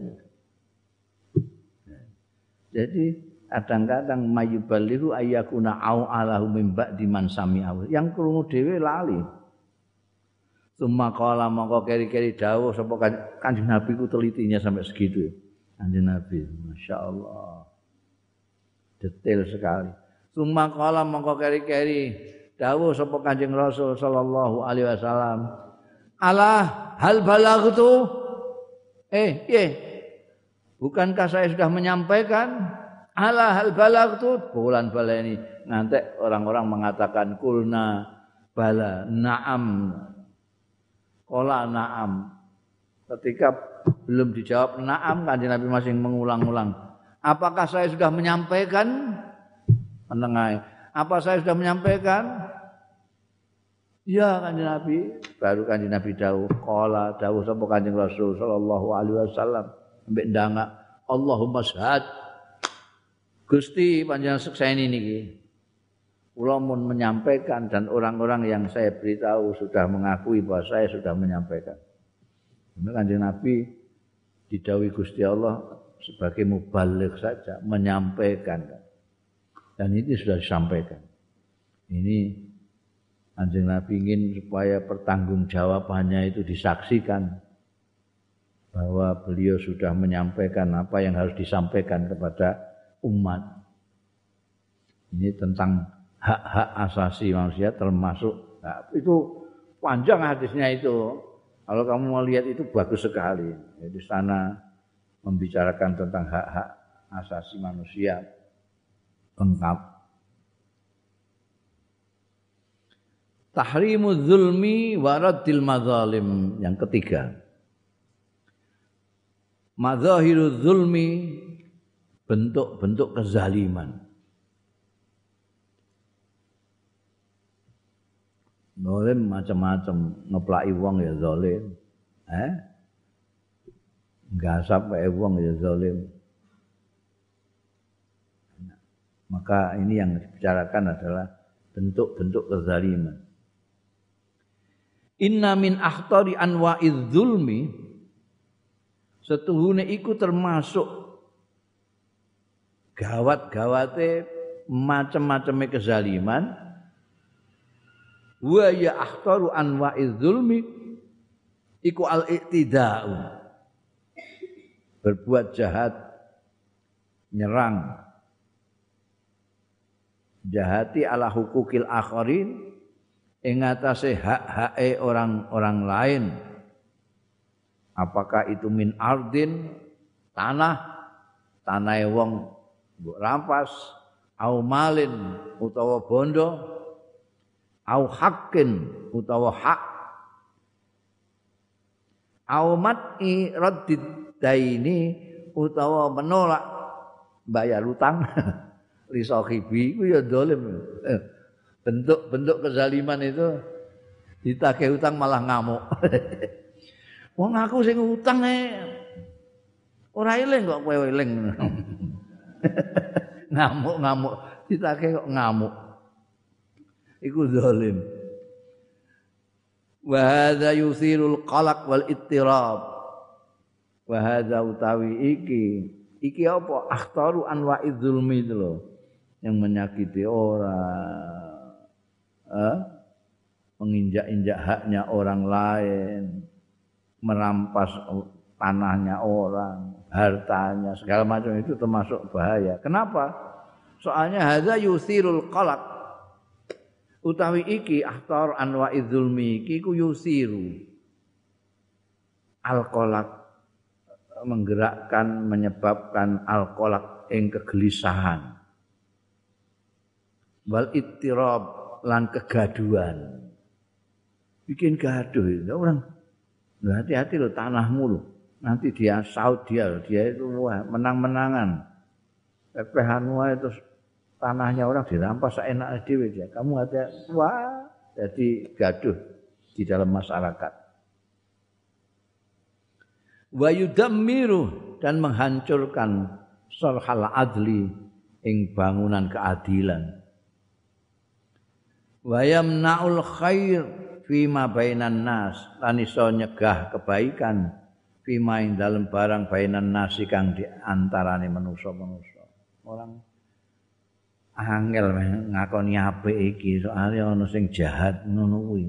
S1: Jadi kadang-kadang mayubalihu ayakuna au alahu mimba di mansami awal. Yang krungu dhewe lali. Suma kala mongko keri-keri dawuh sapa Kanjeng Nabi ku telitinya sampai segitu. Kanjeng Nabi, Masya Allah. Detail sekali. Suma kala mongko keri-keri. Dawuh sapa Kanjeng Rasul sallallahu alaihi wasallam. Allah hal balagtu? Eh ye bukankah saya sudah menyampaikan? Allah hal balagtu? Bulan baleni nanti orang-orang mengatakan kulna bala naam. Kola naam. Ketika belum dijawab naam kan Nabi masih mengulang-ulang. Apakah saya sudah menyampaikan menengai apa saya sudah menyampaikan? Ya kanjeng Nabi, baru kanjeng Nabi dawuh, qala dawuh sapa kanjeng Rasul sallallahu alaihi wasallam. Mbek ndangak Allahumma syahad Gusti panjenengan sekseni niki. Kula mun menyampaikan dan orang-orang yang saya beritahu sudah mengakui bahwa saya sudah menyampaikan. Ini kanjeng Nabi didawi Gusti Allah sebagai mubalik saja menyampaikan dan ini sudah disampaikan. Ini Anjing Nabi ingin supaya pertanggungjawabannya itu disaksikan bahwa beliau sudah menyampaikan apa yang harus disampaikan kepada umat. Ini tentang hak-hak asasi manusia termasuk nah, itu panjang hadisnya itu. Kalau kamu mau lihat itu bagus sekali. Di sana membicarakan tentang hak-hak asasi manusia lengkap. Tahrimu zulmi waradil mazalim yang ketiga. Mazahiru zulmi bentuk-bentuk kezaliman. Zalim macam-macam, ngeplaki wong ya zalim. Eh? Gasap wae wong ya zalim. Maka ini yang dibicarakan adalah bentuk-bentuk kezaliman. Inna min akhtari anwa'iz zulmi setuhune iku termasuk gawat-gawate macam-macam kezaliman wa ya akhtaru anwa'iz zulmi iku al-iktida'u berbuat jahat nyerang jahati ala hukukil akharin. Ing atase hak-hake orang-orang lain. Apakah itu min ardin? Tanah. Tanah wong mbok rampas. Au malin utawa bondo. Au hakin utawa hak. Au mat'i raddid daini utawa menolak bayar utang li sahibi ku ya dolim bentuk-bentuk kezaliman itu ditagih utang malah ngamuk. Wong aku sing utang e ora eling kok kowe eling. Ngamuk-ngamuk ditagih kok ngamuk. Iku zalim. Wa hadza yusirul qalaq wal ittirab. Wa hadza utawi iki iki apa akhtaru anwa'iz zulmi itu loh yang menyakiti orang eh, menginjak-injak haknya orang lain, merampas tanahnya orang, hartanya, segala macam itu termasuk bahaya. Kenapa? Soalnya hadza yusirul qalaq. Utawi iki ahtar anwa idzulmi iki ku yusiru. Alkolak menggerakkan menyebabkan alkolak ing kegelisahan. Wal ittirab lan kegaduhan. Bikin gaduh itu orang. Hati-hati loh tanahmu loh. Nanti dia saud dia. Dia itu wah, menang-menangan. Pepehan wah itu tanahnya orang dirampas seenak dewe dia. Kamu hati wah jadi gaduh di dalam masyarakat. Wa yudammiru dan menghancurkan sarhal adli ing bangunan keadilan wa yamnaul khair fima bainan nas lan iso nyegah kebaikan fima ing dalem barang bainan nas kang di antarane manusa-manusa. Orang angel ngakoni apik iki soalnya ana sing jahat ngono kuwi.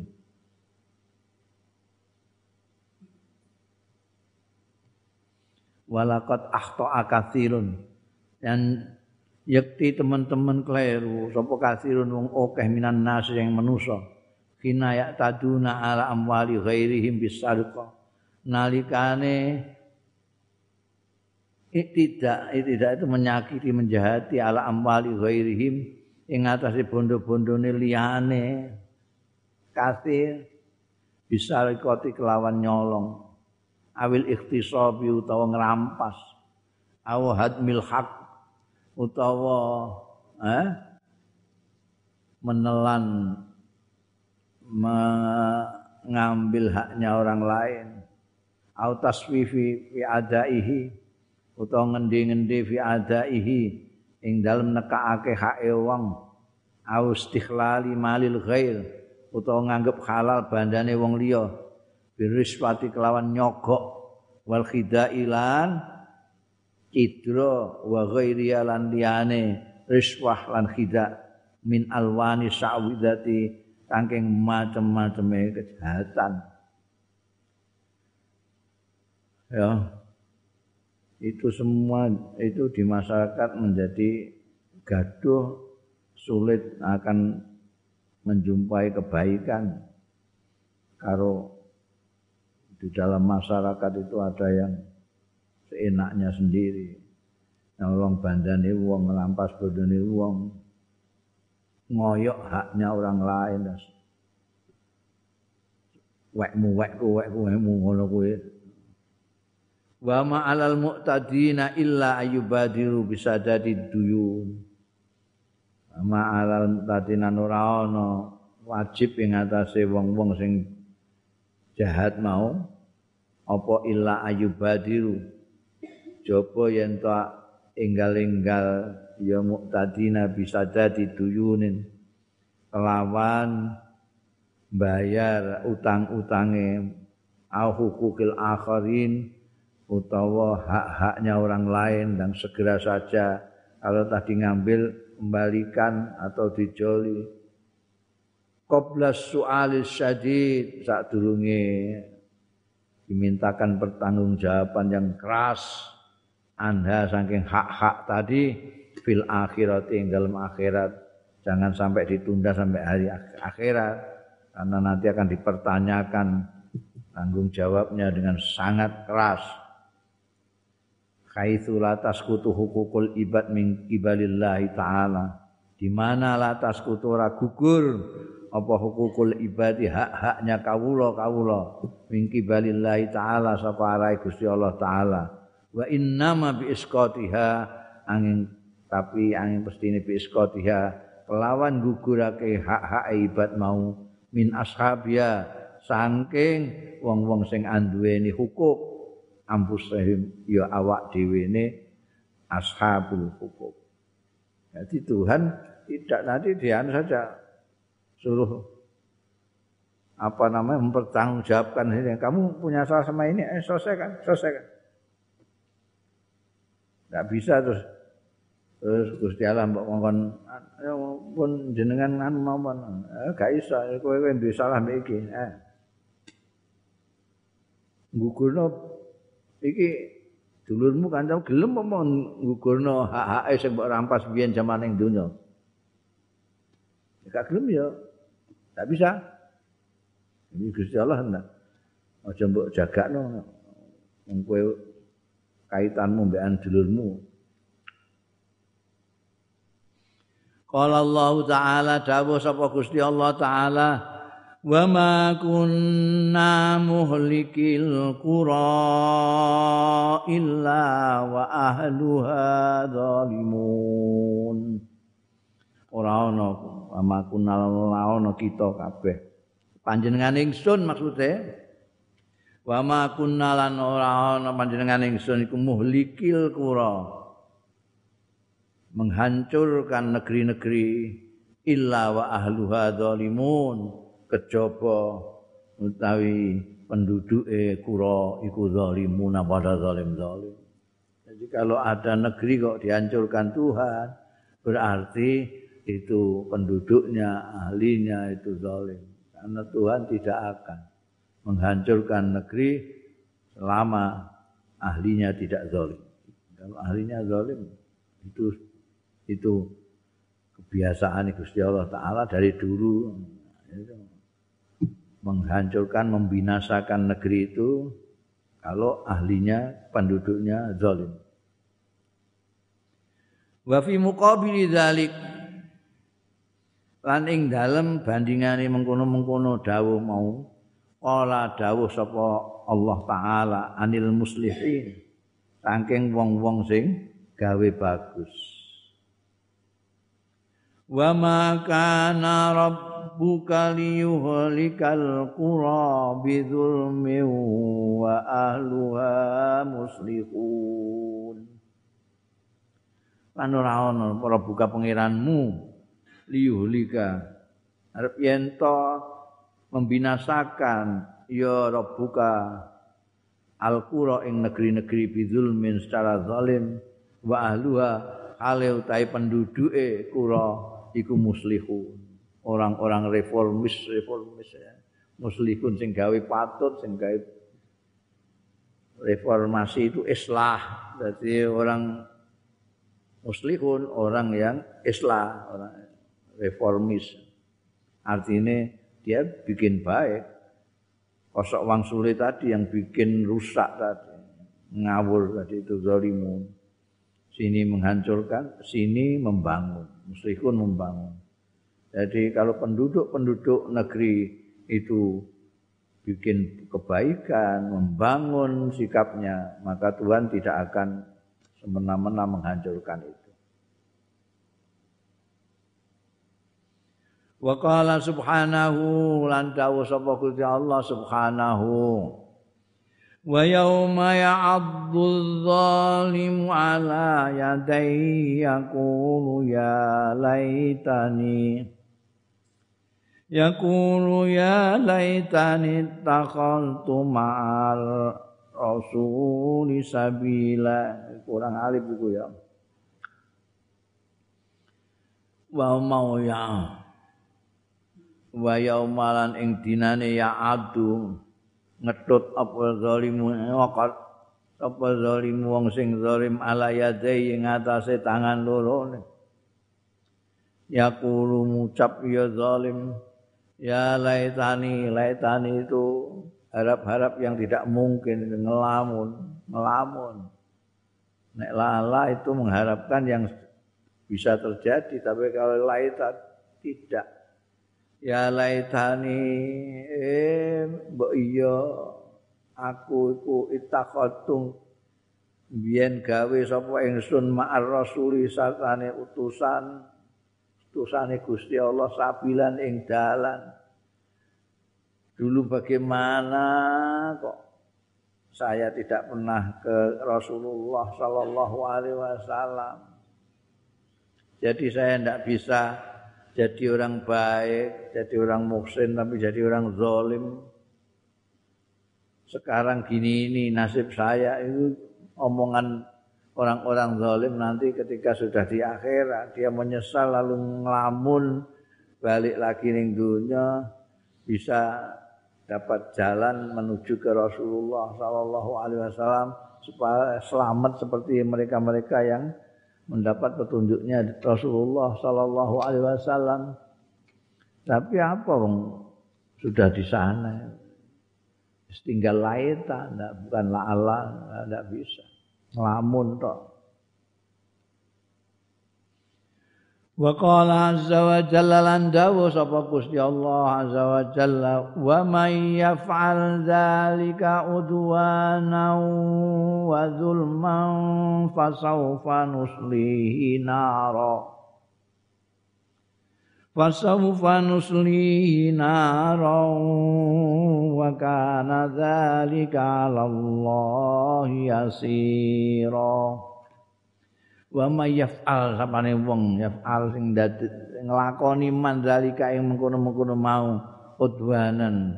S1: Walaqad akhta akatsirun dan yakti teman-teman kleru sapa kasirun wong akeh minan nas yang manusa kina ya taduna ala amwali ghairihim bisadqa nalikane tidak tidak itu menyakiti menjahati ala amwali ghairihim ing atase bondo-bondone liyane kasir bisa rekoti kelawan nyolong. Awil ikhtisabi utawa ngrampas. Aw hadmil haq utawa eh, menelan mengambil haknya orang lain. Au taswifi fi adaihi utawa ngendi-ngendi fi adaihi ing dalem nekake hake wong. Aus istikhlali malil ghair utawa nganggep halal bandane wong liya. Biriswati kelawan nyogok wal khidailan idra wa ghairi lan liyane riswah lan khida min alwani sa'widati saking macam-macame kejahatan. Ya. Itu semua itu di masyarakat menjadi gaduh sulit akan menjumpai kebaikan. Kalau di dalam masyarakat itu ada yang seenaknya sendiri. Nolong bandane wong ngelampas bodone wong ngoyok haknya orang lain wekmu wekku wekku wekmu ngono kuwi. Wa ma alal mu'tadina illa ayubadiru bisa jadi duyun. Ma alal tadinan ora ana wajib ing atase wong-wong sing jahat mau apa illa ayubadiru jaba yen tak enggal-enggal ya muktadina bisa jadi duyunin kelawan bayar utang-utange au hukukil akharin utawa hak-haknya orang lain dan segera saja. Kalau tadi ngambil kembalikan atau dijoli. Qabla su'alis syadid saat durunge dimintakan pertanggungjawaban yang keras anda saking hak-hak tadi fil akhirat ing dalam akhirat. Jangan sampai ditunda sampai hari akhirat karena nanti akan dipertanyakan tanggung jawabnya dengan sangat keras. Haitsu la tasqutu hukukul ibad min qibalillahi taala. Di mana la tasqutu gugur? Apa hukukul ibadi hak-haknya kawula kawula min qibalillahi taala sapa arai Gusti Allah taala wa innama bi isqatiha angin tapi angin pestine bi isqatiha kelawan gugurake hak-hak ibad mau min ashabia saking wong-wong sing anduweni hukuk. Ampusahim ya awak dhewe ne ashabul hukum. Jadi Tuhan tidak nanti dia saja suruh apa namanya mempertanggungjawabkan ini. Kamu punya salah sama ini eh selesaikan selesaikan nggak bisa terus terus Gusti Allah mbok ngongkon ya pun jenengan anu mawon eh gak iso kowe kowe duwe salah iki eh gugurno iki dulurmu kancam gelem apa ngugurno hak-hake sing mbok rampas biyen jaman ning donya. Gak gelem ya. Gak bisa. Ini Gusti Allah ndak. Aja mbok jagakno kowe kaitanmu mbekan dulurmu. Qala Allah Ta'ala dawuh sapa Gusti Allah Ta'ala wa ma kunna muhlikil qura illa wa ahluha zalimun. Ora ana wa ma kunna kita kabeh. Panjenengan ingsun maksude wa ma kunna lan ora ana panjenengan ingsun iku muhlikil qura menghancurkan negeri-negeri illa wa ahluha zalimun kejaba utawi penduduke kura iku zalimuna pada zalim zalim. Jadi kalau ada negeri kok dihancurkan Tuhan, berarti itu penduduknya, ahlinya itu zalim. Karena Tuhan tidak akan menghancurkan negeri selama ahlinya tidak zalim. Kalau ahlinya zalim itu itu kebiasaan Gusti Allah Taala dari dulu. menghancurkan, membinasakan negeri itu kalau ahlinya, penduduknya zalim. Wa fi muqabili dzalik lan ing dalem bandingane mengkono-mengkono dawuh mau qala dawuh sapa Allah taala anil muslihin. Saking wong-wong sing gawe bagus. Wa ma kana rabb rabbuka liyuhlikal qura bidzulmin wa ahluha muslihun. Lan ora ana para buka pangeranmu liyuhlika. Arep yen membinasakan ya rabbuka al-qura ing negeri-negeri bizulmin secara zalim wa ahluha hale utahe penduduke kura iku muslihun. Orang-orang reformis reformis ya. Muslihun sing gawe patut sing gawe reformasi itu islah. Jadi orang muslihun orang yang islah orang reformis. Artinya dia bikin baik. Kosok wang sulit tadi yang bikin rusak tadi. Ngawur tadi itu zalimun. Sini menghancurkan sini membangun. Muslihun membangun. Jadi kalau penduduk-penduduk negeri itu bikin kebaikan, membangun sikapnya, maka Tuhan tidak akan semena-mena menghancurkan itu. Wa qala subhanahu lan dawu sapa Gusti Allah subhanahu wa yauma ya'addu adh-dhalimu ala yadayhi yaqulu ya laitani yaqulu ya laitani takhaltu ma'al rasuli sabila kurang alif iku ya wa mau ya wa yaumalan ing dinane ya adu ngetut apa zalimu waqat apa zalimu wong sing zalim ala yadai ing atase tangan loro ya kulo ngucap ya zalim ya laitani laitani itu harap-harap yang tidak mungkin ngelamun ngelamun. Nek lala itu mengharapkan yang bisa terjadi tapi kalau laitan tidak ya laitani eh mbok iya. Aku iku itakhatung biyen gawe sapa ingsun ma'ar rasuli satane utusan utusane Gusti Allah sabilan ing dalan. Dulu bagaimana kok saya tidak pernah ke Rasulullah sallallahu alaihi wasallam. Jadi saya tidak bisa jadi orang baik, jadi orang muksin tapi jadi orang zalim. Sekarang gini ini nasib saya itu omongan orang-orang zalim nanti ketika sudah di akhirat dia menyesal lalu ngelamun balik lagi ning dunia bisa dapat jalan menuju ke Rasulullah sallallahu alaihi wasallam supaya selamat seperti mereka-mereka yang mendapat petunjuknya Rasulullah Sallallahu Alaihi Wasallam. Tapi apa bang sudah di sana? Tinggal laita, bukan la Allah, tidak bisa. Ngelamun toh. Wa qala azza wa jalla lan dawu sapa Gusti Allah azza wa jalla wa may yaf'al dzalika udwana wa zulman fasawfa nuslihi nara. Fasawfa nuslihi nara wa kana dzalika 'ala Allah yasira. Wa may yaf'al sapane wong yaf'al sing dadi nglakoni mandalika ing mengkono-mengkono mau udwanan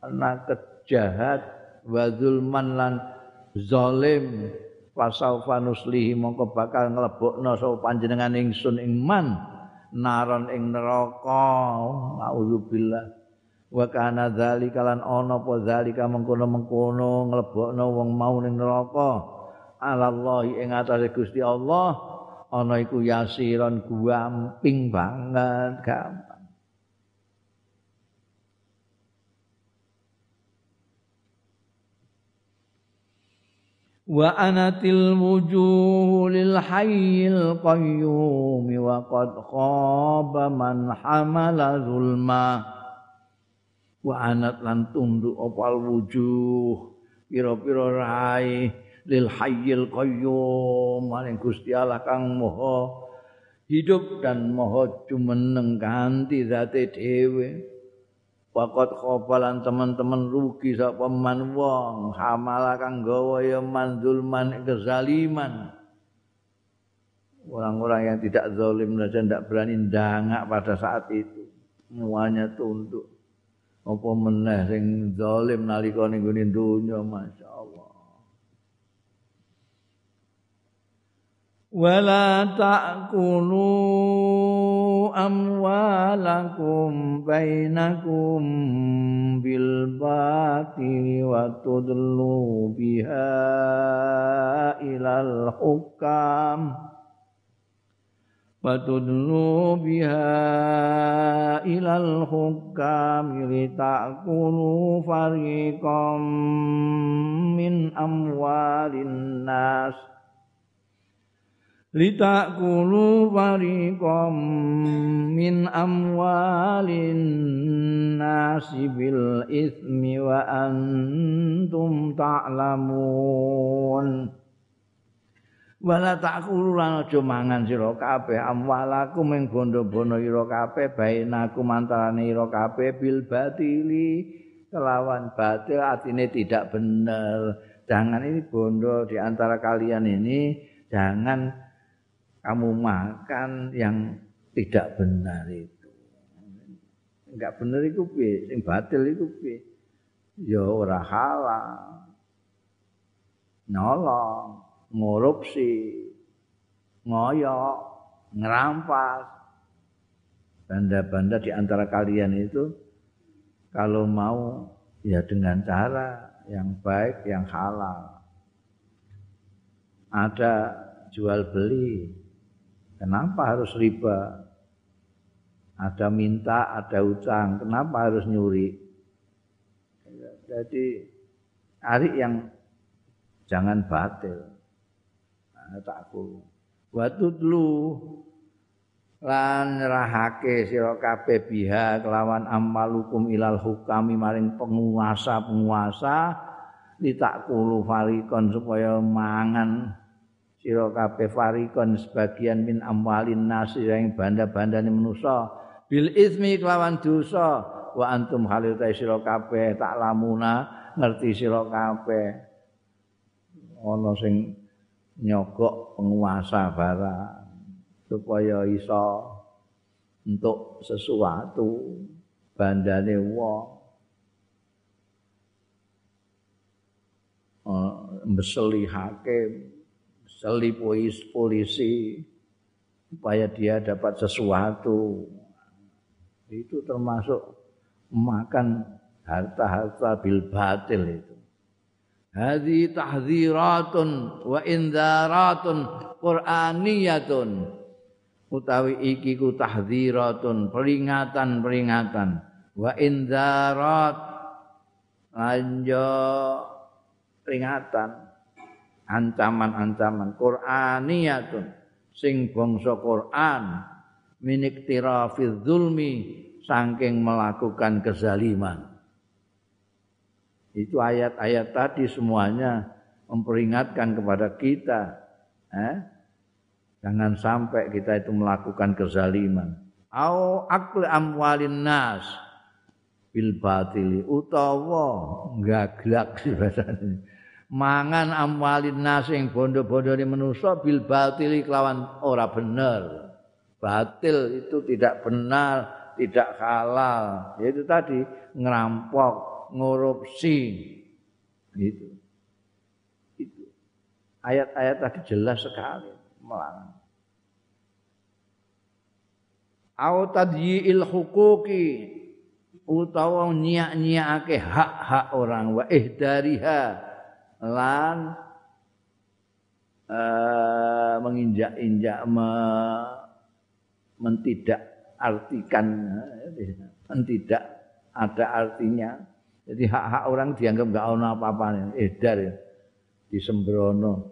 S1: ana kejahat wa zulman lan zalim. Fasaufa nuslihi mongko bakal nglebokno sapa panjenengan ingsun ing man naron ing neraka. Auzubillah wa kana dzalika lan ana apa dzalika mengkono-mengkono nglebokno wong mau ning neraka. Alallahi ing atase Gusti Allah ana iku yasiran gamping banget gampang wa anatil wujuh lil hayyil qayyum wa qad khaba man hamala zulma wa anat lan tunduk opal wujuh pira-pira rai lil hayyil qayyum maring Gusti Allah kang maha hidup dan maha jumeneng kanthi zate dhewe Wakat khobalan teman-teman rugi sapa man wong hamala kang gawa ya man zulman kezaliman. Orang-orang yang tidak zalim saja tidak berani dangak pada saat itu. Semuanya tunduk. Apa meneh sing zalim nalika ning gone donya masyaallah wala ta'kulu bil batili wa tudlu biha ilal hukam. Fatudlu biha ilal hukam litakulu fariqam min amwalin nas litakulu fariqam min amwalin nas bil ismi wa antum ta'lamun. Ta wala takulu lan aja mangan sira kabeh amwalaku ing bondo-bondo ira kabeh bainaku mantarane ira kabeh bil batili kelawan batil artine tidak benar jangan ini bondo di antara kalian ini jangan kamu makan yang tidak benar itu enggak benar itu piye sing batil itu piye ya ora halal nolong ngorupsi, ngoyok, ngerampas. Banda-banda di antara kalian itu kalau mau ya dengan cara yang baik, yang halal. Ada jual beli. Kenapa harus riba? Ada minta, ada utang. Kenapa harus nyuri? Jadi cari yang jangan batil. takku wa tudlu lan rahake sira kabeh biha kelawan amalukum ilal hukami maring penguasa-penguasa ditakulu farikon supaya mangan sira kabeh farikon sebagian min amwalin nasi yang banda-bandane manusa. Bil ismi kelawan dosa. Wa antum halil ta sira kabeh tak lamuna ngerti sira kabeh. Ana sing nyogok penguasa barang supaya iso untuk sesuatu bandane wong. Uh, meseli hakim meseli polisi supaya dia dapat sesuatu itu termasuk makan harta-harta bil batil itu Hadi tahdziratun wa indzaratun qur'aniyatun. Utawi iki ku tahdziratun, peringatan-peringatan. Wa indzarat lanjo peringatan ancaman-ancaman qur'aniyatun sing bangsa Quran miniktirafil zulmi saking melakukan kezaliman. Itu ayat-ayat tadi semuanya memperingatkan kepada kita. Eh? Jangan sampai kita itu melakukan kezaliman. Au akli amwalin nas bil batili utawa gaglak bahasane. Mangan amwalin nas yang bondo-bondone manusa bil batili kelawan ora bener. Batil itu tidak benar, tidak halal. Yaitu tadi ngerampok, ngorupsi. Itu itu. Ayat-ayat tadi jelas sekali melarang. Au tadyi'il huquqi utawa nyiak-nyiake hak-hak orang wa ihdariha lan uh, menginjak-injak me, mentidak artikan mentidak ada artinya Jadi hak-hak orang dianggap enggak ono apa-apanya, edar ya. Di sembrono.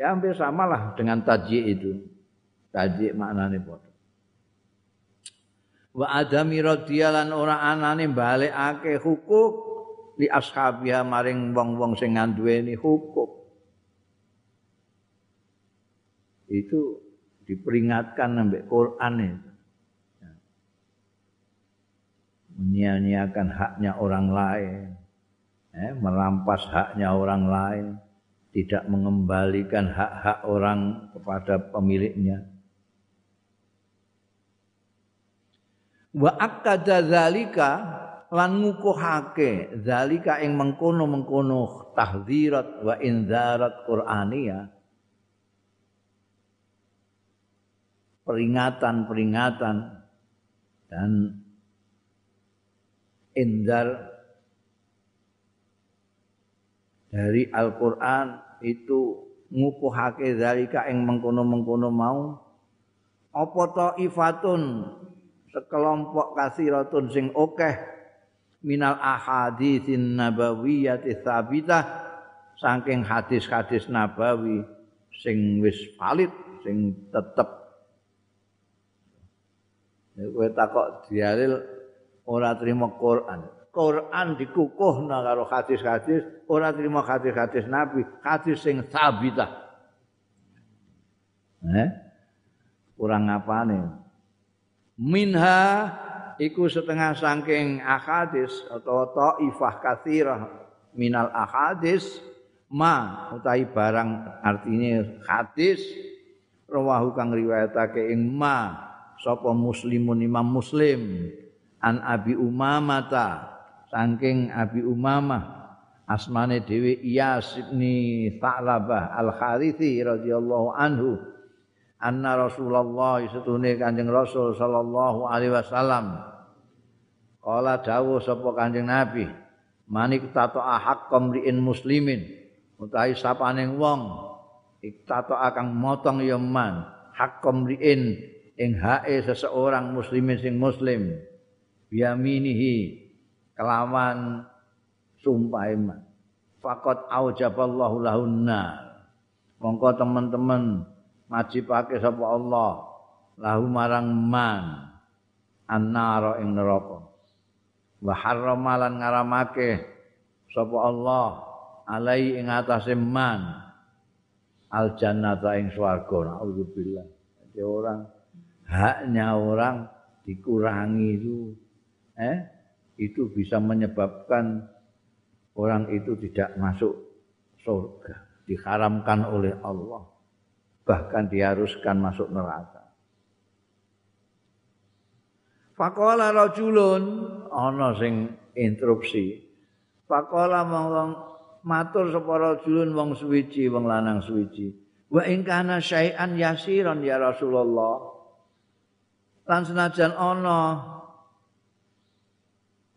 S1: Ya hampir samalah dengan tajik itu. Tajik maknane padha. Wa adami radhiyalan ora anane balekake hukuk li ashabiha maring wong-wong sing nganduweni hukuk. Itu diperingatkan sampai Quran itu. menyia-nyiakan haknya orang lain, eh, merampas haknya orang lain, tidak mengembalikan hak-hak orang kepada pemiliknya. Wa akada zalika lan ngukuhake zalika ing mengkono-mengkono tahdzirat wa inzarat Qur'aniyah. Peringatan-peringatan dan indar dari Al-Qur'an itu ngukuhake zalika ing mengkono-mengkono mau. Apa taifatun sekelompok kasiratun sing akeh minal ahaditsin nabawiyyati tsabitah saking hadis-hadis nabawi sing wis valid sing tetep kowe takok dialil ora trima Quran. Quran dikukuhna karo hadis-hadis, ora trima hadis-hadis Nabi, hadis sing sabitah. Eh? Kurang apane? Minha iku setengah saking ahadis atau taifah kathirah minal ahadis ma utahi barang artinya hadis. Rawahu kang riwayatake ing ma sapa muslimun imam muslim. An abi umamata saking abi umamah asmane dhewe Iyas bin Tha'labah al-Harithi radhiyallahu anhu anna Rasulullah setune Kanjeng Rasul sallallahu alaihi wasallam. Kala dawuh sapa Kanjeng Nabi manik tato ahak komriin muslimin utahi sapaning wong iktato akang motong ya man hak komriin ing hae seseorang muslimin sing muslim biyaminihi kelawan sumpah iman faqat aujaballahu lahunna. Mongko teman-teman majibake sapa Allah? Lahu marang man. Annara ing neraka. Wa harramalan ngaramake sapa Allah? Alai ing atase man. Al jannata ing swarga. Naudzubillah. Jadi orang haknya orang dikurangi itu. Eh? Itu bisa menyebabkan orang itu tidak masuk surga. Diharamkan oleh Allah bahkan diharuskan masuk neraka. Faqala rajulun ana sing interupsi. Faqala mong matur sapa rajulun wong suwiji wong lanang suwiji. Wa ing kana syai'an yasiran ya Rasulullah. Lan senajan ana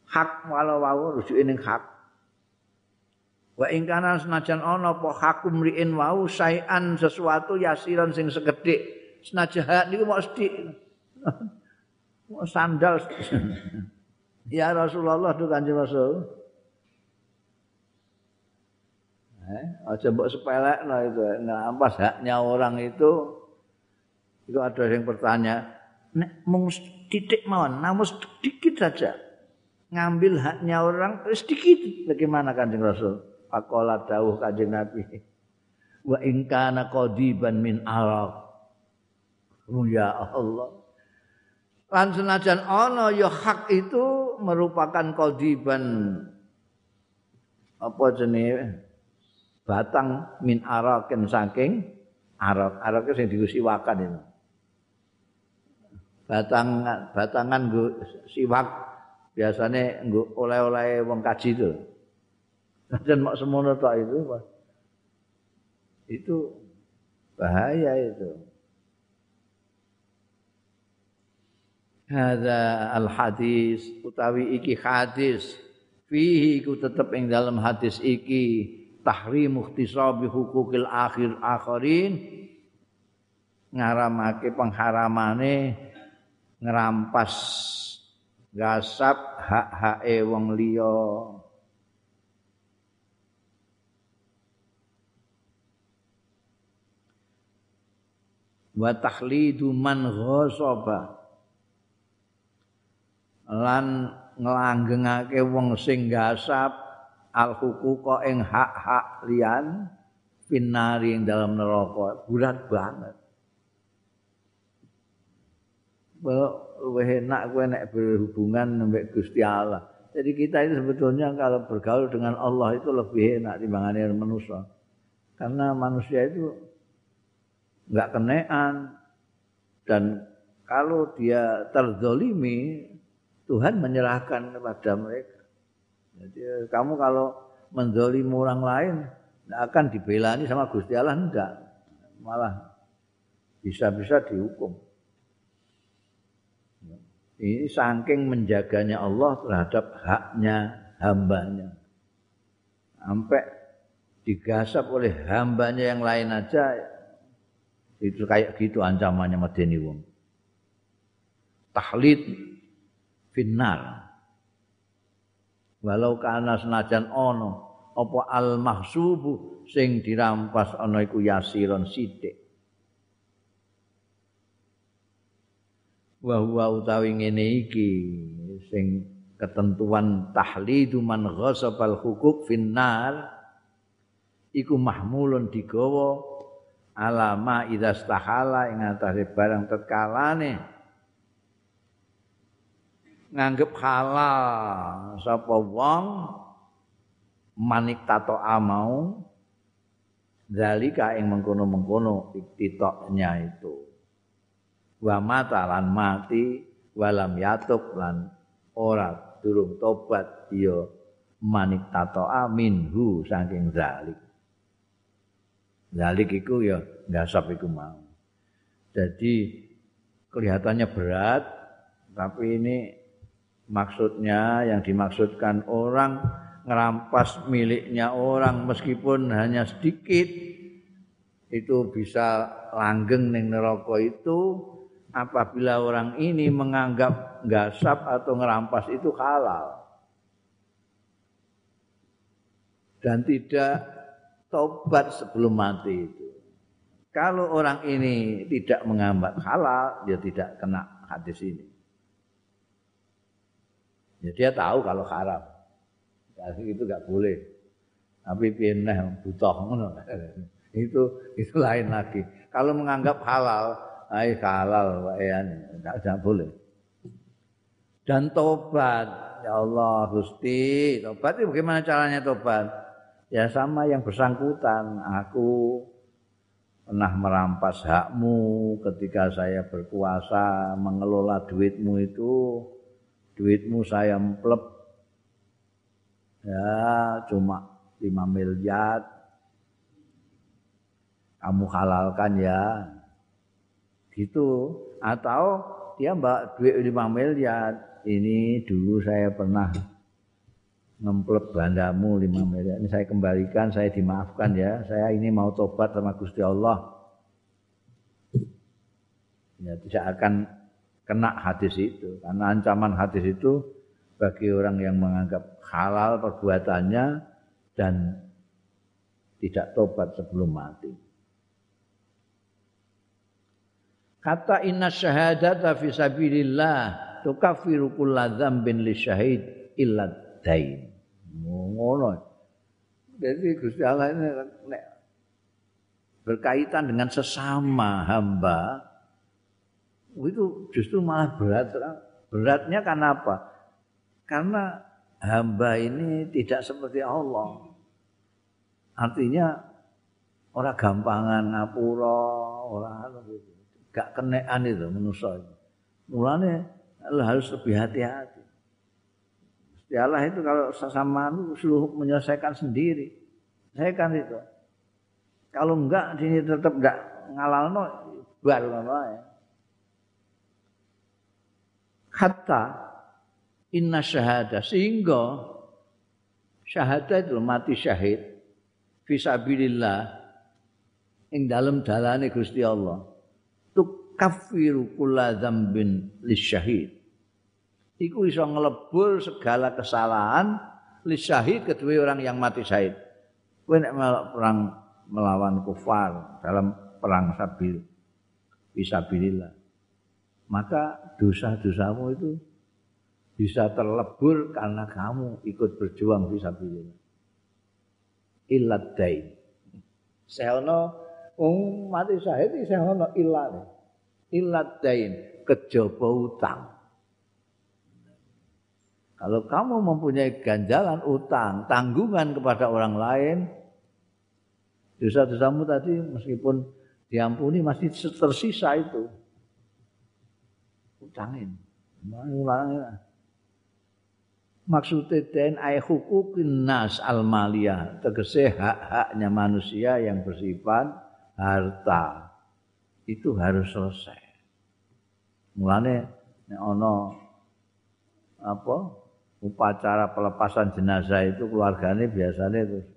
S1: hak walau wau rujuke ning hak wa ing kana senajan ana apa hakum riin wau sayan sesuatu yasiran sing sekedhik. Senajan hak niku mok sithik sandal. Ya Rasulullah tuh kanjeng Rasul. Eh aja mbok sepelek lah itu. Nah haknya orang itu itu ada yang bertanya nek mung titik mawon namun sedikit saja ngambil haknya orang sedikit. Bagaimana kanjeng Rasul Akola dawuh kanjeng Nabi. Wa in kana qadiban min araq oh, ya Allah. Lan senajan ana ya hak itu merupakan qadiban. Apa jenenge? Batang min araqin saking arak arak sing diusiwakan itu. Batangan batangan nggo siwak. Biasane nggo oleh-oleh wong kaji itu. Dan mak semono tok itu itu bahaya itu. Hadza al hadis utawi iki hadis. Fihi ku tetep ing dalam hadis iki. Tahrim ikhtisabi hukukil akhir akhirin ngaramake pengharamane ngerampas gasap hak-hake wong liya wa takhlidu man ghasaba lan nglanggengake wong sing gasap al huquqa ing hak-hak liyan finari ing dalam neraka berat banget luwih enak kowe nek berhubungan mbek Gusti Allah. Jadi kita itu sebetulnya kalau bergaul dengan Allah itu lebih enak timbangane manusia. Karena manusia itu nggak kenean dan kalau dia terzolimi Tuhan menyerahkan kepada mereka. Jadi kamu kalau menzolimi orang lain tidak akan dibelani sama Gusti Allah enggak. Malah bisa-bisa dihukum. Ini saking menjaganya Allah terhadap haknya hambanya. Sampai digasap oleh hambanya yang lain aja itu kayak gitu ancamannya medeni wong. Tahlid finnar. Walau kana senajan ono apa al mahsubu sing dirampas ana iku yasiron sithik wa huwa utawi ngene iki sing ketentuan tahlidu man ghasabal hukuk finnar iku mahmulun digawa alama idza stahala ing atase barang tetkalane nganggep halal. Sapa wong manik tato amau zalika ing mengkono-mengkono iktitoknya itu. Wa mata lan mati walam yatuk lan ora durung tobat ya manik tato aminhu saking zalik Zalik iku ya ngasap iku mau. Jadi kelihatannya berat, tapi ini maksudnya yang dimaksudkan orang ngerampas miliknya orang meskipun hanya sedikit itu bisa langgeng ning neraka itu apabila orang ini menganggap gasap atau ngerampas itu halal dan tidak tobat sebelum mati itu. Kalau orang ini tidak mengambat halal, dia tidak kena hadis ini. Ya dia tahu kalau haram. Jadi itu enggak boleh. Tapi pindah butuh. Itu itu lain lagi. Kalau menganggap halal, ai halal wae enggak boleh. Dan tobat, ya Allah Gusti, tobat itu bagaimana caranya tobat? Ya sama yang bersangkutan aku pernah merampas hakmu ketika saya berkuasa mengelola duitmu itu. Duitmu saya emplep. Ya cuma 5 miliar. Kamu halalkan ya. Gitu. Atau dia mbak duit 5 miliar. Ini dulu saya pernah ngemplep bandamu lima miliar. Ini saya kembalikan saya dimaafkan ya. Saya ini mau tobat sama Gusti Allah. Ya tidak akan kena hadis itu. Karena ancaman hadis itu bagi orang yang menganggap halal perbuatannya dan tidak tobat sebelum mati. Kata inna syahadata fi sabilillah tukaffiru kulla dzambin lisyahid illa dain ngono. Jadi Gusti Allah ini nek berkaitan dengan sesama hamba itu justru malah berat. Beratnya karena apa? Karena hamba ini tidak seperti Allah. Artinya orang gampangan ngapura, orang gitu. Gak kenean itu manusia itu. Mulanya harus lebih hati-hati. Ya Allah itu kalau sesama itu suruh menyelesaikan sendiri. Saya kan itu. Kalau enggak sini tetap enggak ngalalno baru apa ya. Hatta inna syahada sehingga syahadat itu mati syahid fisabilillah ing dalam dalane Gusti Allah tukaffiru kulla dzambin lisyahid iku iso ngelebur segala kesalahan li syahid kedua orang yang mati syahid. Kowe nek perang melawan kufar dalam perang sabil fisabilillah. Maka dosa-dosamu itu bisa terlebur karena kamu ikut berjuang fisabilillah. Illat dain. Sehono wong mati syahid sehono illat. Illat dain kejaba utang. Kalau kamu mempunyai ganjalan utang, tanggungan kepada orang lain, Dosa-dosamu tadi meskipun diampuni masih tersisa itu. Utangin. Maksudnya den ay hukukin nas al maliyah. Tegese hak-haknya manusia yang bersifat harta. Itu harus selesai. Mulane ana apa upacara pelepasan jenazah itu keluarganya biasanya terus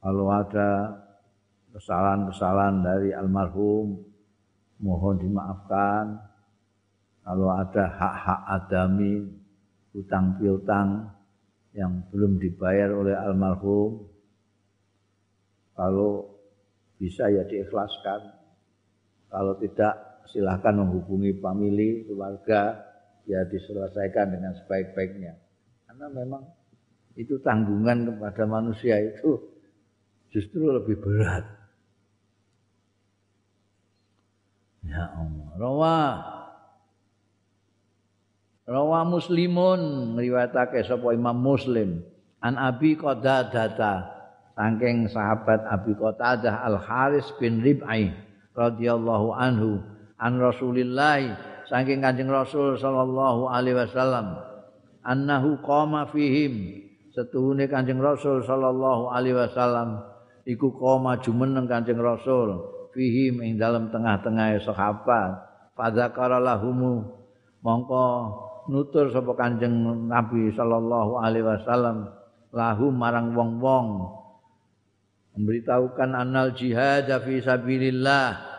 S1: kalau ada kesalahan-kesalahan dari almarhum mohon dimaafkan. Kalau ada hak-hak adami utang piutang yang belum dibayar oleh almarhum kalau bisa ya diikhlaskan. Kalau tidak silahkan menghubungi famili keluarga ya diselesaikan dengan sebaik-baiknya karena memang itu tanggungan kepada manusia itu justru lebih berat. Ya Allah. Rawa Rawa Muslimun ngriwayatake sapa Imam Muslim an Abi Qadadah saking sahabat Abi Qatadah Al Haris bin Rib'i radhiyallahu anhu an Rasulillah saking Kanjeng Rasul sallallahu alaihi wasallam annahu qama fihim. Setuhune Kanjeng Rasul sallallahu alaihi wasallam iku koma jumeneng Kanjeng Rasul fihim ing dalam tengah-tengah sahabat. Fadzakara lahumu mongko nutur sapa Kanjeng Nabi sallallahu alaihi wasallam lahum marang wong-wong. Memberitahukan anal jihad fi sabilillah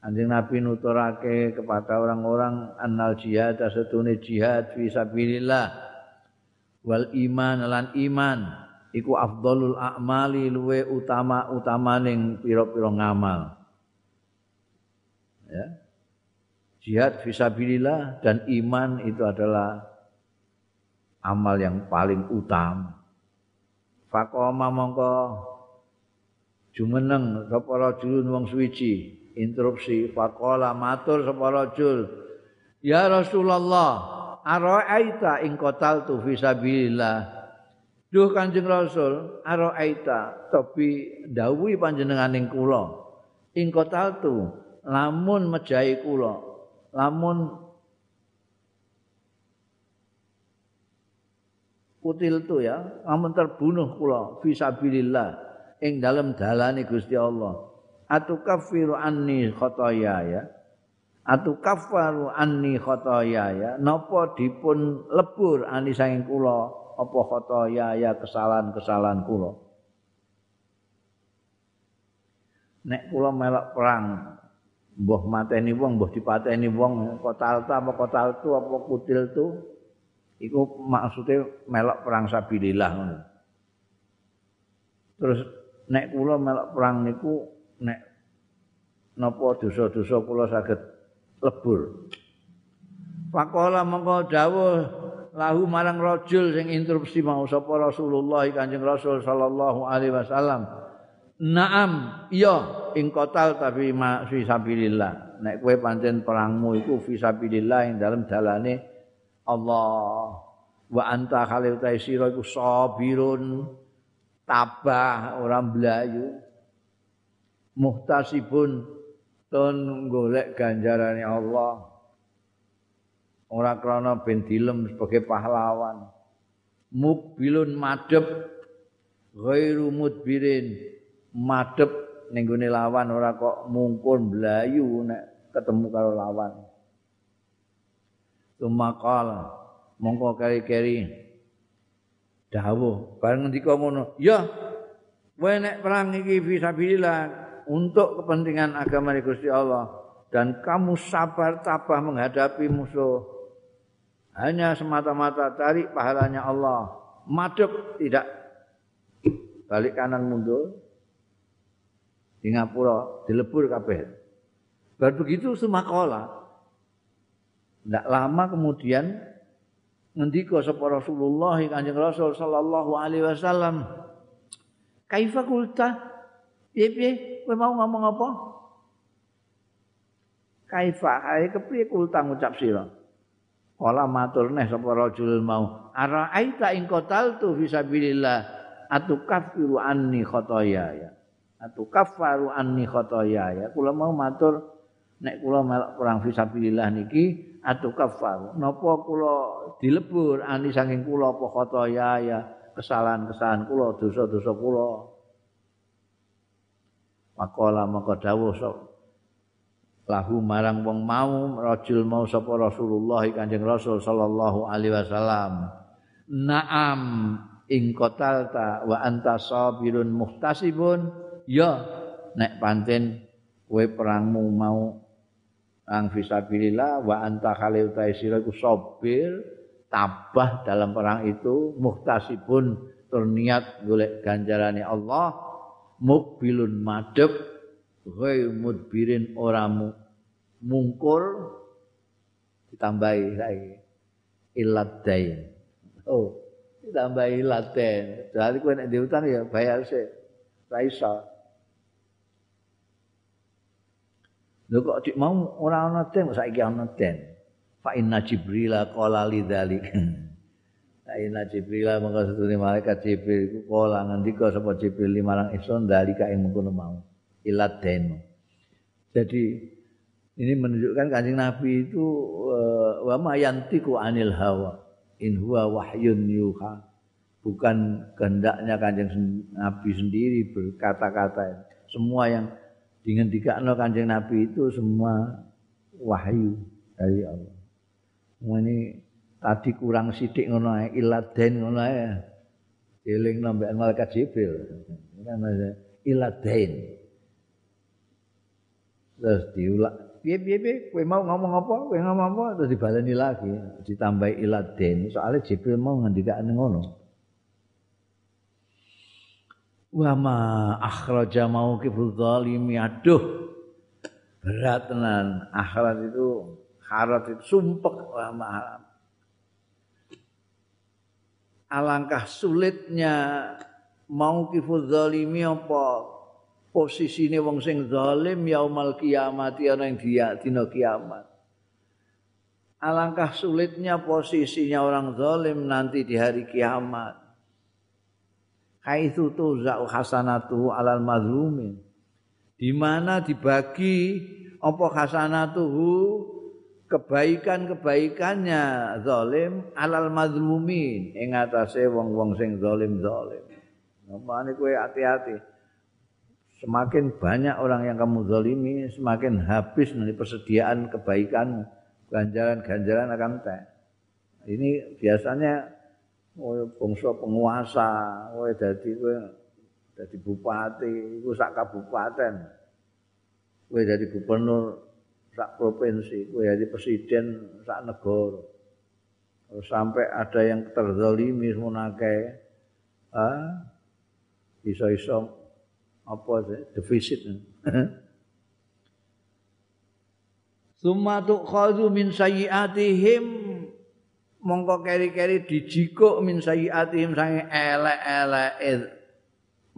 S1: Anjing Nabi nuturake kepada orang-orang annal jihad setune jihad fi sabilillah wal iman lan iman iku afdalul a'mali luwe utama utamaning pira-pira ngamal. Ya. Jihad fisabilillah dan iman itu adalah amal yang paling utama. Faqama mongko jumeneng sapa rajulun wong suwiji interupsi faqala matur sapa rajul ya Rasulullah ara'aita in qataltu fisabilillah Duh Kanjeng Rasul, araita tapi dawuhi panjenenganing kula. Ing tu lamun mejahi kula, lamun kutil tu ya, lamun terbunuh kula fisabilillah ing dalam dalane Gusti Allah. Atu kafiru anni khotoya ya. Atu kafaru anni khotoya ya. Napa dipun lebur ani saking kula apa khotoya ya kesalahan-kesalahan kula. Nek kula melok perang, mbah mateni wong, mbah dipateni wong, kotal ta apa kotal tu apa kutil tu, iku maksudnya melok perang sabilillah ngono. Terus nek kula melok perang niku nek napa dosa-dosa kula saged lebur. Pakola mengko dawuh lahu marang rajul sing interupsi mau sapa Rasulullah Kanjeng Rasul sallallahu alaihi wasallam. Naam, iya ing kotal tapi ma fi sabilillah. Nek kowe pancen perangmu iku fi sabilillah ing dalem dalane Allah. Wa anta khalil taisira iku sabirun tabah ora mblayu. Muhtasibun. Ton golek ganjarane Allah. ora krana ben dilem sebagai pahlawan. Mubilun madhep ghairu mudbirin. Madhep ning lawan ora kok mungkun blayu nek ketemu karo lawan. Tumakal mongko keri-keri. Dawuh bareng ngendika ngono ya kowe nek perang iki fisabilillah untuk kepentingan agama Gusti Allah dan kamu sabar tabah menghadapi musuh. Hanya semata-mata cari pahalanya Allah. Madep tidak. Balik kanan mundur. Di ngapura dilebur kabeh. Baru begitu semakola. Tidak lama kemudian ngendika sapa Rasulullah Kanjeng Rasul sallallahu alaihi wasallam kaifa kulta piye kowe mau ngomong apa? Kaifa hae kepriye kul ucap sira. Ola matur neh sapa rajul mau. Ara aita ing kotal tu fisabilillah atukafiru anni khotoyaya. ya. Atukafaru anni khotoyaya. Kula mau matur nek kula melok perang fisabilillah niki atukafaru. Napa kula dilebur ani saking kula apa khotoya kesalahan-kesalahan kula dosa-dosa kula. Makola maka dawuh lahu marang wong mau rajul mau sapa Rasulullah Kanjeng Rasul sallallahu alaihi wasallam. Naam ing qatalta wa anta sabirun muhtasibun. Ya nek pancen kowe perangmu mau ang fisabilillah wa anta khalil taisira iku sabir tabah dalam perang itu muhtasibun terniat golek ganjarane Allah mukbilun madhep ghairu mudbirin ora mungkur ditambahi saiki ilat dain. Oh ditambahi ilat dain. Jadi kowe nek diutang ya bayar sih ra iso. Lho kok dik mau ora ana den saiki ana den fa inna jibril qala lidzalik fa inna jibril mongko setune malaikat jibril. Iku kala ngendika sapa jibril marang ison dalika ing mengkono mau ilat den jadi ini menunjukkan kanjeng Nabi itu uh, wa ma yantiku anil hawa in huwa wahyun yuha. Bukan kehendaknya kanjeng Nabi sendiri berkata-kata semua yang dihentikan kanjeng Nabi itu semua wahyu dari Allah. Semua ini tadi kurang sidik ngono ae iladen ngono ae. Eling nambahan malaikat jibril. Kan iladen terus diulang piye piye piye? Kowe mau ngomong apa? Kowe ngomong apa? Terus dibaleni lagi ditambahi iladen soalnya Jibril mau ngendikane ngono. Wa ma akhraja mau kiful zalimi. Aduh berat tenan. Akhirat itu harat itu sumpek. Wa ma alangkah sulitnya mau kiful zalimi apa posisine wong sing zalim yaumal kiamat ana ing dia dina kiamat. Alangkah sulitnya posisinya orang zalim nanti di hari kiamat. Haitsu tuzau hasanatu alal mazlumin. Di mana dibagi apa hasanatuhu kebaikan-kebaikannya zalim alal mazlumin ing atase wong-wong sing zalim-zalim. Mamane kowe hati-hati. Semakin banyak orang yang kamu zalimi, semakin habis nanti persediaan kebaikan, ganjaran-ganjaran akan teh. Ini biasanya oh, bangsa penguasa, oh, jadi jadi bupati, itu sak kabupaten, kowe jadi gubernur sak provinsi, kowe jadi presiden sak negara. sampai ada yang terzalimi semua ah, iso-iso apa defisit Summa tukhadhu min sayyiatihim mongko keri-keri dijikuk min sayyiatihim sange elek-elek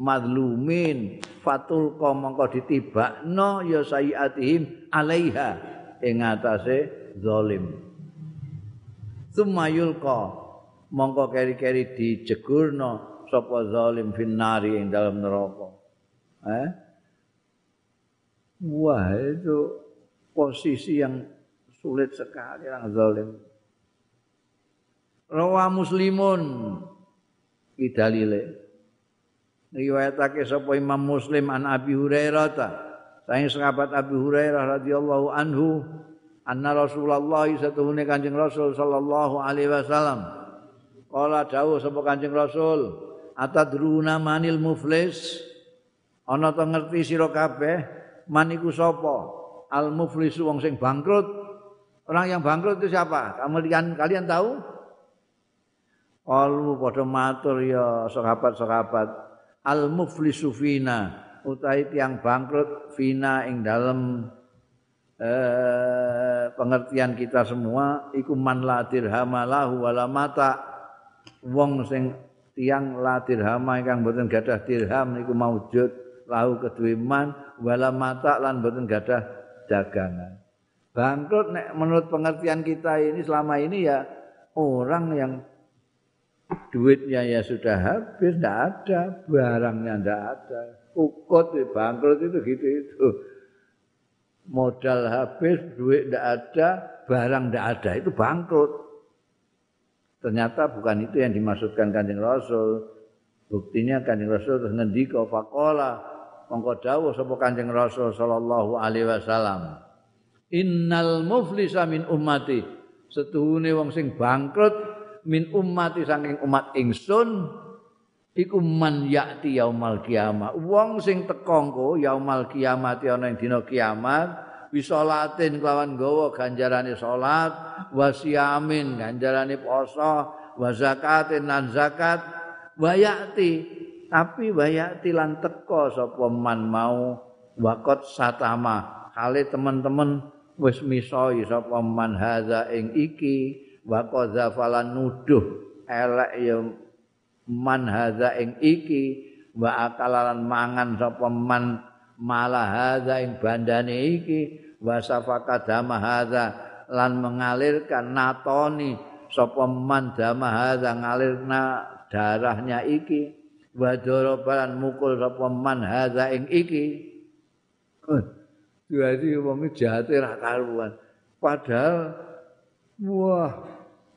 S1: madlumin fatul ko mongko ditibakno ya sayyiatihim alaiha ing atase zalim summa yulqa mongko keri-keri dijegurno sapa zalim finnari ing dalam neraka Eh? Wah itu posisi yang sulit sekali orang zalim. Rawa muslimun idalile. Riwayatake sapa Imam Muslim an Abi Hurairah ta. Saking sahabat Abi Hurairah radhiyallahu anhu anna Rasulullah satuhune Kanjeng Rasul sallallahu alaihi wasallam. Kala dawuh sapa Kanjeng Rasul atadruna manil muflis? Ana to ngerti sira kabeh maniku sapa? Al muflisu wong sing bangkrut. Orang yang bangkrut itu siapa? Kalian kalian tahu? Kalu padha matur ya sahabat-sahabat al muflisu fina utahe tiyang bangkrut fina ing dalem eh, pengertian kita semua iku man la dirhama lahu wala mata wong sing tiang la dirhama ingkang boten gadah dirham niku maujud lahu kedue man wala mata lan boten gadah dagangan. Bangkrut nek menurut pengertian kita ini selama ini ya orang yang duitnya ya sudah habis, tidak ada, barangnya tidak ada. Ukut, bangkrut itu gitu itu. Modal habis, duit tidak ada, barang tidak ada, itu bangkrut. Ternyata bukan itu yang dimaksudkan kanjeng Rasul. Buktinya kanjeng Rasul terus faqala mongko dawuh sapa kanjeng Rasul sallallahu alaihi wasallam. Innal muflisa min ummati setuhune wong sing bangkrut min ummati saking umat ingsun iku man yakti yaumal kiamat wong sing teka engko yaumal kiamat ana ing dina kiamat wisolatin kelawan gawa ganjarane salat wasiamin ganjarane poso wa zakatin lan zakat wayati tapi wayati lan teka sapa man mau wakot satama. Kali teman-teman wis misoi sapa man haza ing iki wa qazafalan nuduh elek ya man hadza ing iki wa akalalan mangan sapa man malah hadza ing bandane iki wa safaka dama hadza lan mengalirkan natoni sapa man dama hadza ngalirna darahnya iki wa dorobalan mukul sapa man hadza ing iki Jadi wong jahate ra karuan. Padahal wah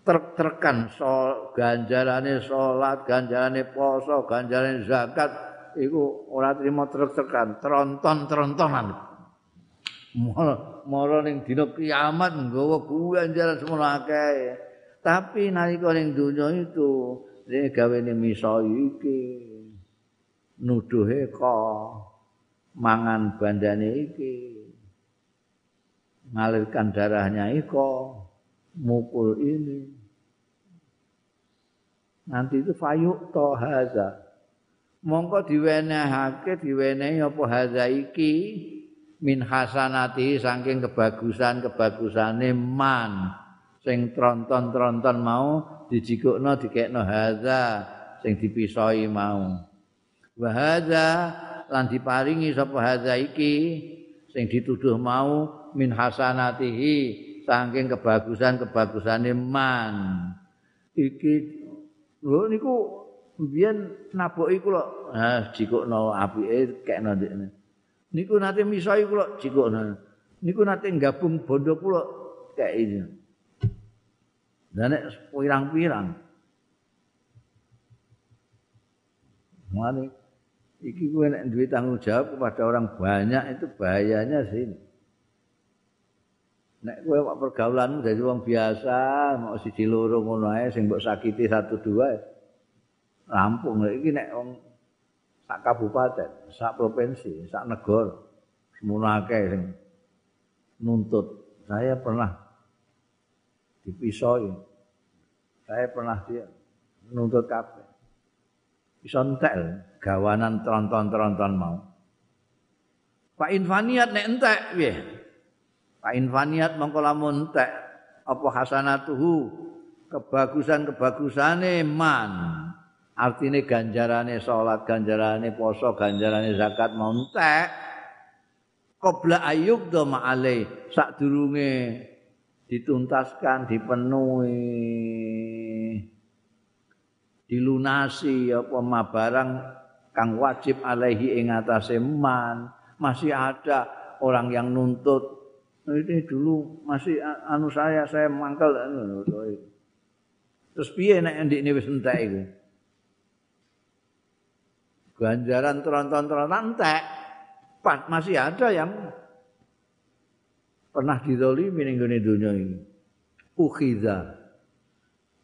S1: trek-trekan so, ganjarane salat, ganjarane poso, ganjarane zakat iku ora trimo trek-trekan, tronton-trontonan. Mara ning dina kiamat nggawa ganjaran semono akeh. Tapi nalika ning donya itu dene gawene misa iki nuduhe kok mangan bandane iki ngalirkan darahnya iko mukul ini nanti itu fayuk to haza. Mongko diwenehake diwenehi apa haza iki? Min hasanati saking kebagusan kebagusane man. Sing tronton-tronton mau dijikukno dikekno haza. Sing dipisoi mau. Wa haza lan diparingi sapa haza iki? Sing dituduh mau min hasanatihi saking kebagusan-kebagusane man. Iki Lho niku biyen naboki kula ha jikokno apike kekno ndekne. Niku nate misoi kula jikokno. Niku nate gabung bondo kula kek ini. Dan nek pirang-pirang. Mane iki kuwi nek duwe tanggung jawab kepada orang banyak itu bahayanya sini. Nek kowe kok pergaulanmu dadi wong biasa mau siji loro ngono ae sing mbok sakiti satu dua rampung. Iki nek wong sak kabupaten sak provinsi sak negara semono akeh sing nuntut. Saya pernah dipisoi saya pernah dia nuntut kabeh. Iso entek gawanan tronton-tronton mau. Pak Infaniat nek entek piye Fa infaniat mongko lamun tek apa hasanatuhu kebagusan-kebagusane man. Artine ganjarane salat, ganjarane poso, ganjarane zakat mau entek. Qabla ayyub do ma'ale sadurunge dituntaskan, dipenuhi, dilunasi apa ma barang kang wajib alaihi ing atase man. Masih ada orang yang nuntut ini dulu masih anu saya saya mangkel anu terus piye nek ndik wis entek iku? Ganjaran tronton-tronton entek. Pat masih ada yang pernah dizalimi ning gone donya ini. Ukhiza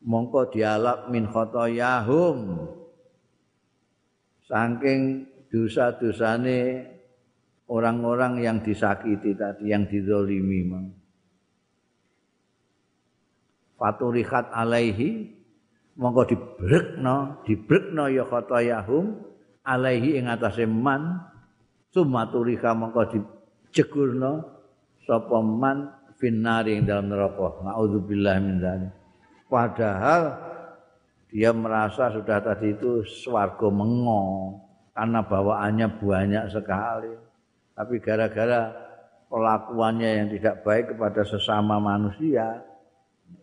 S1: mongko dialap min khotoyahum. Saking dosa-dosane orang-orang yang disakiti tadi, yang dizolimi. Faturihat alaihi, mongko dibrekno, dibrekno ya khotoyahum, alaihi ing atase man, sumaturiha mongko dijegurno, sapa man finnari ing dalam neraka. Nauzubillah min dzalik. Padahal dia merasa sudah tadi itu swarga mengo karena bawaannya banyak sekali. Tapi gara-gara pelakuannya yang tidak baik kepada sesama manusia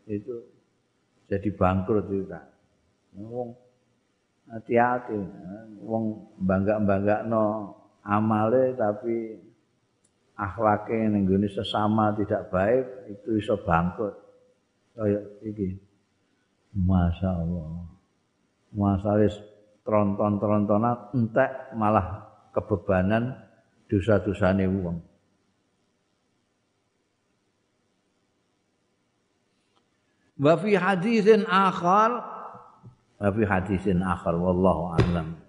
S1: itu jadi bangkrut juga. wong hati-hati. Wong bangga-banggakno amale tapi akhlake ning gone sesama tidak baik itu iso bangkrut. Kaya iki. Masya Allah Masalah tronton-trontonan entek malah kebebanan dosa-dosane wong. Wa fi hadisin akhar wa fi hadisin akhar wallahu a'lam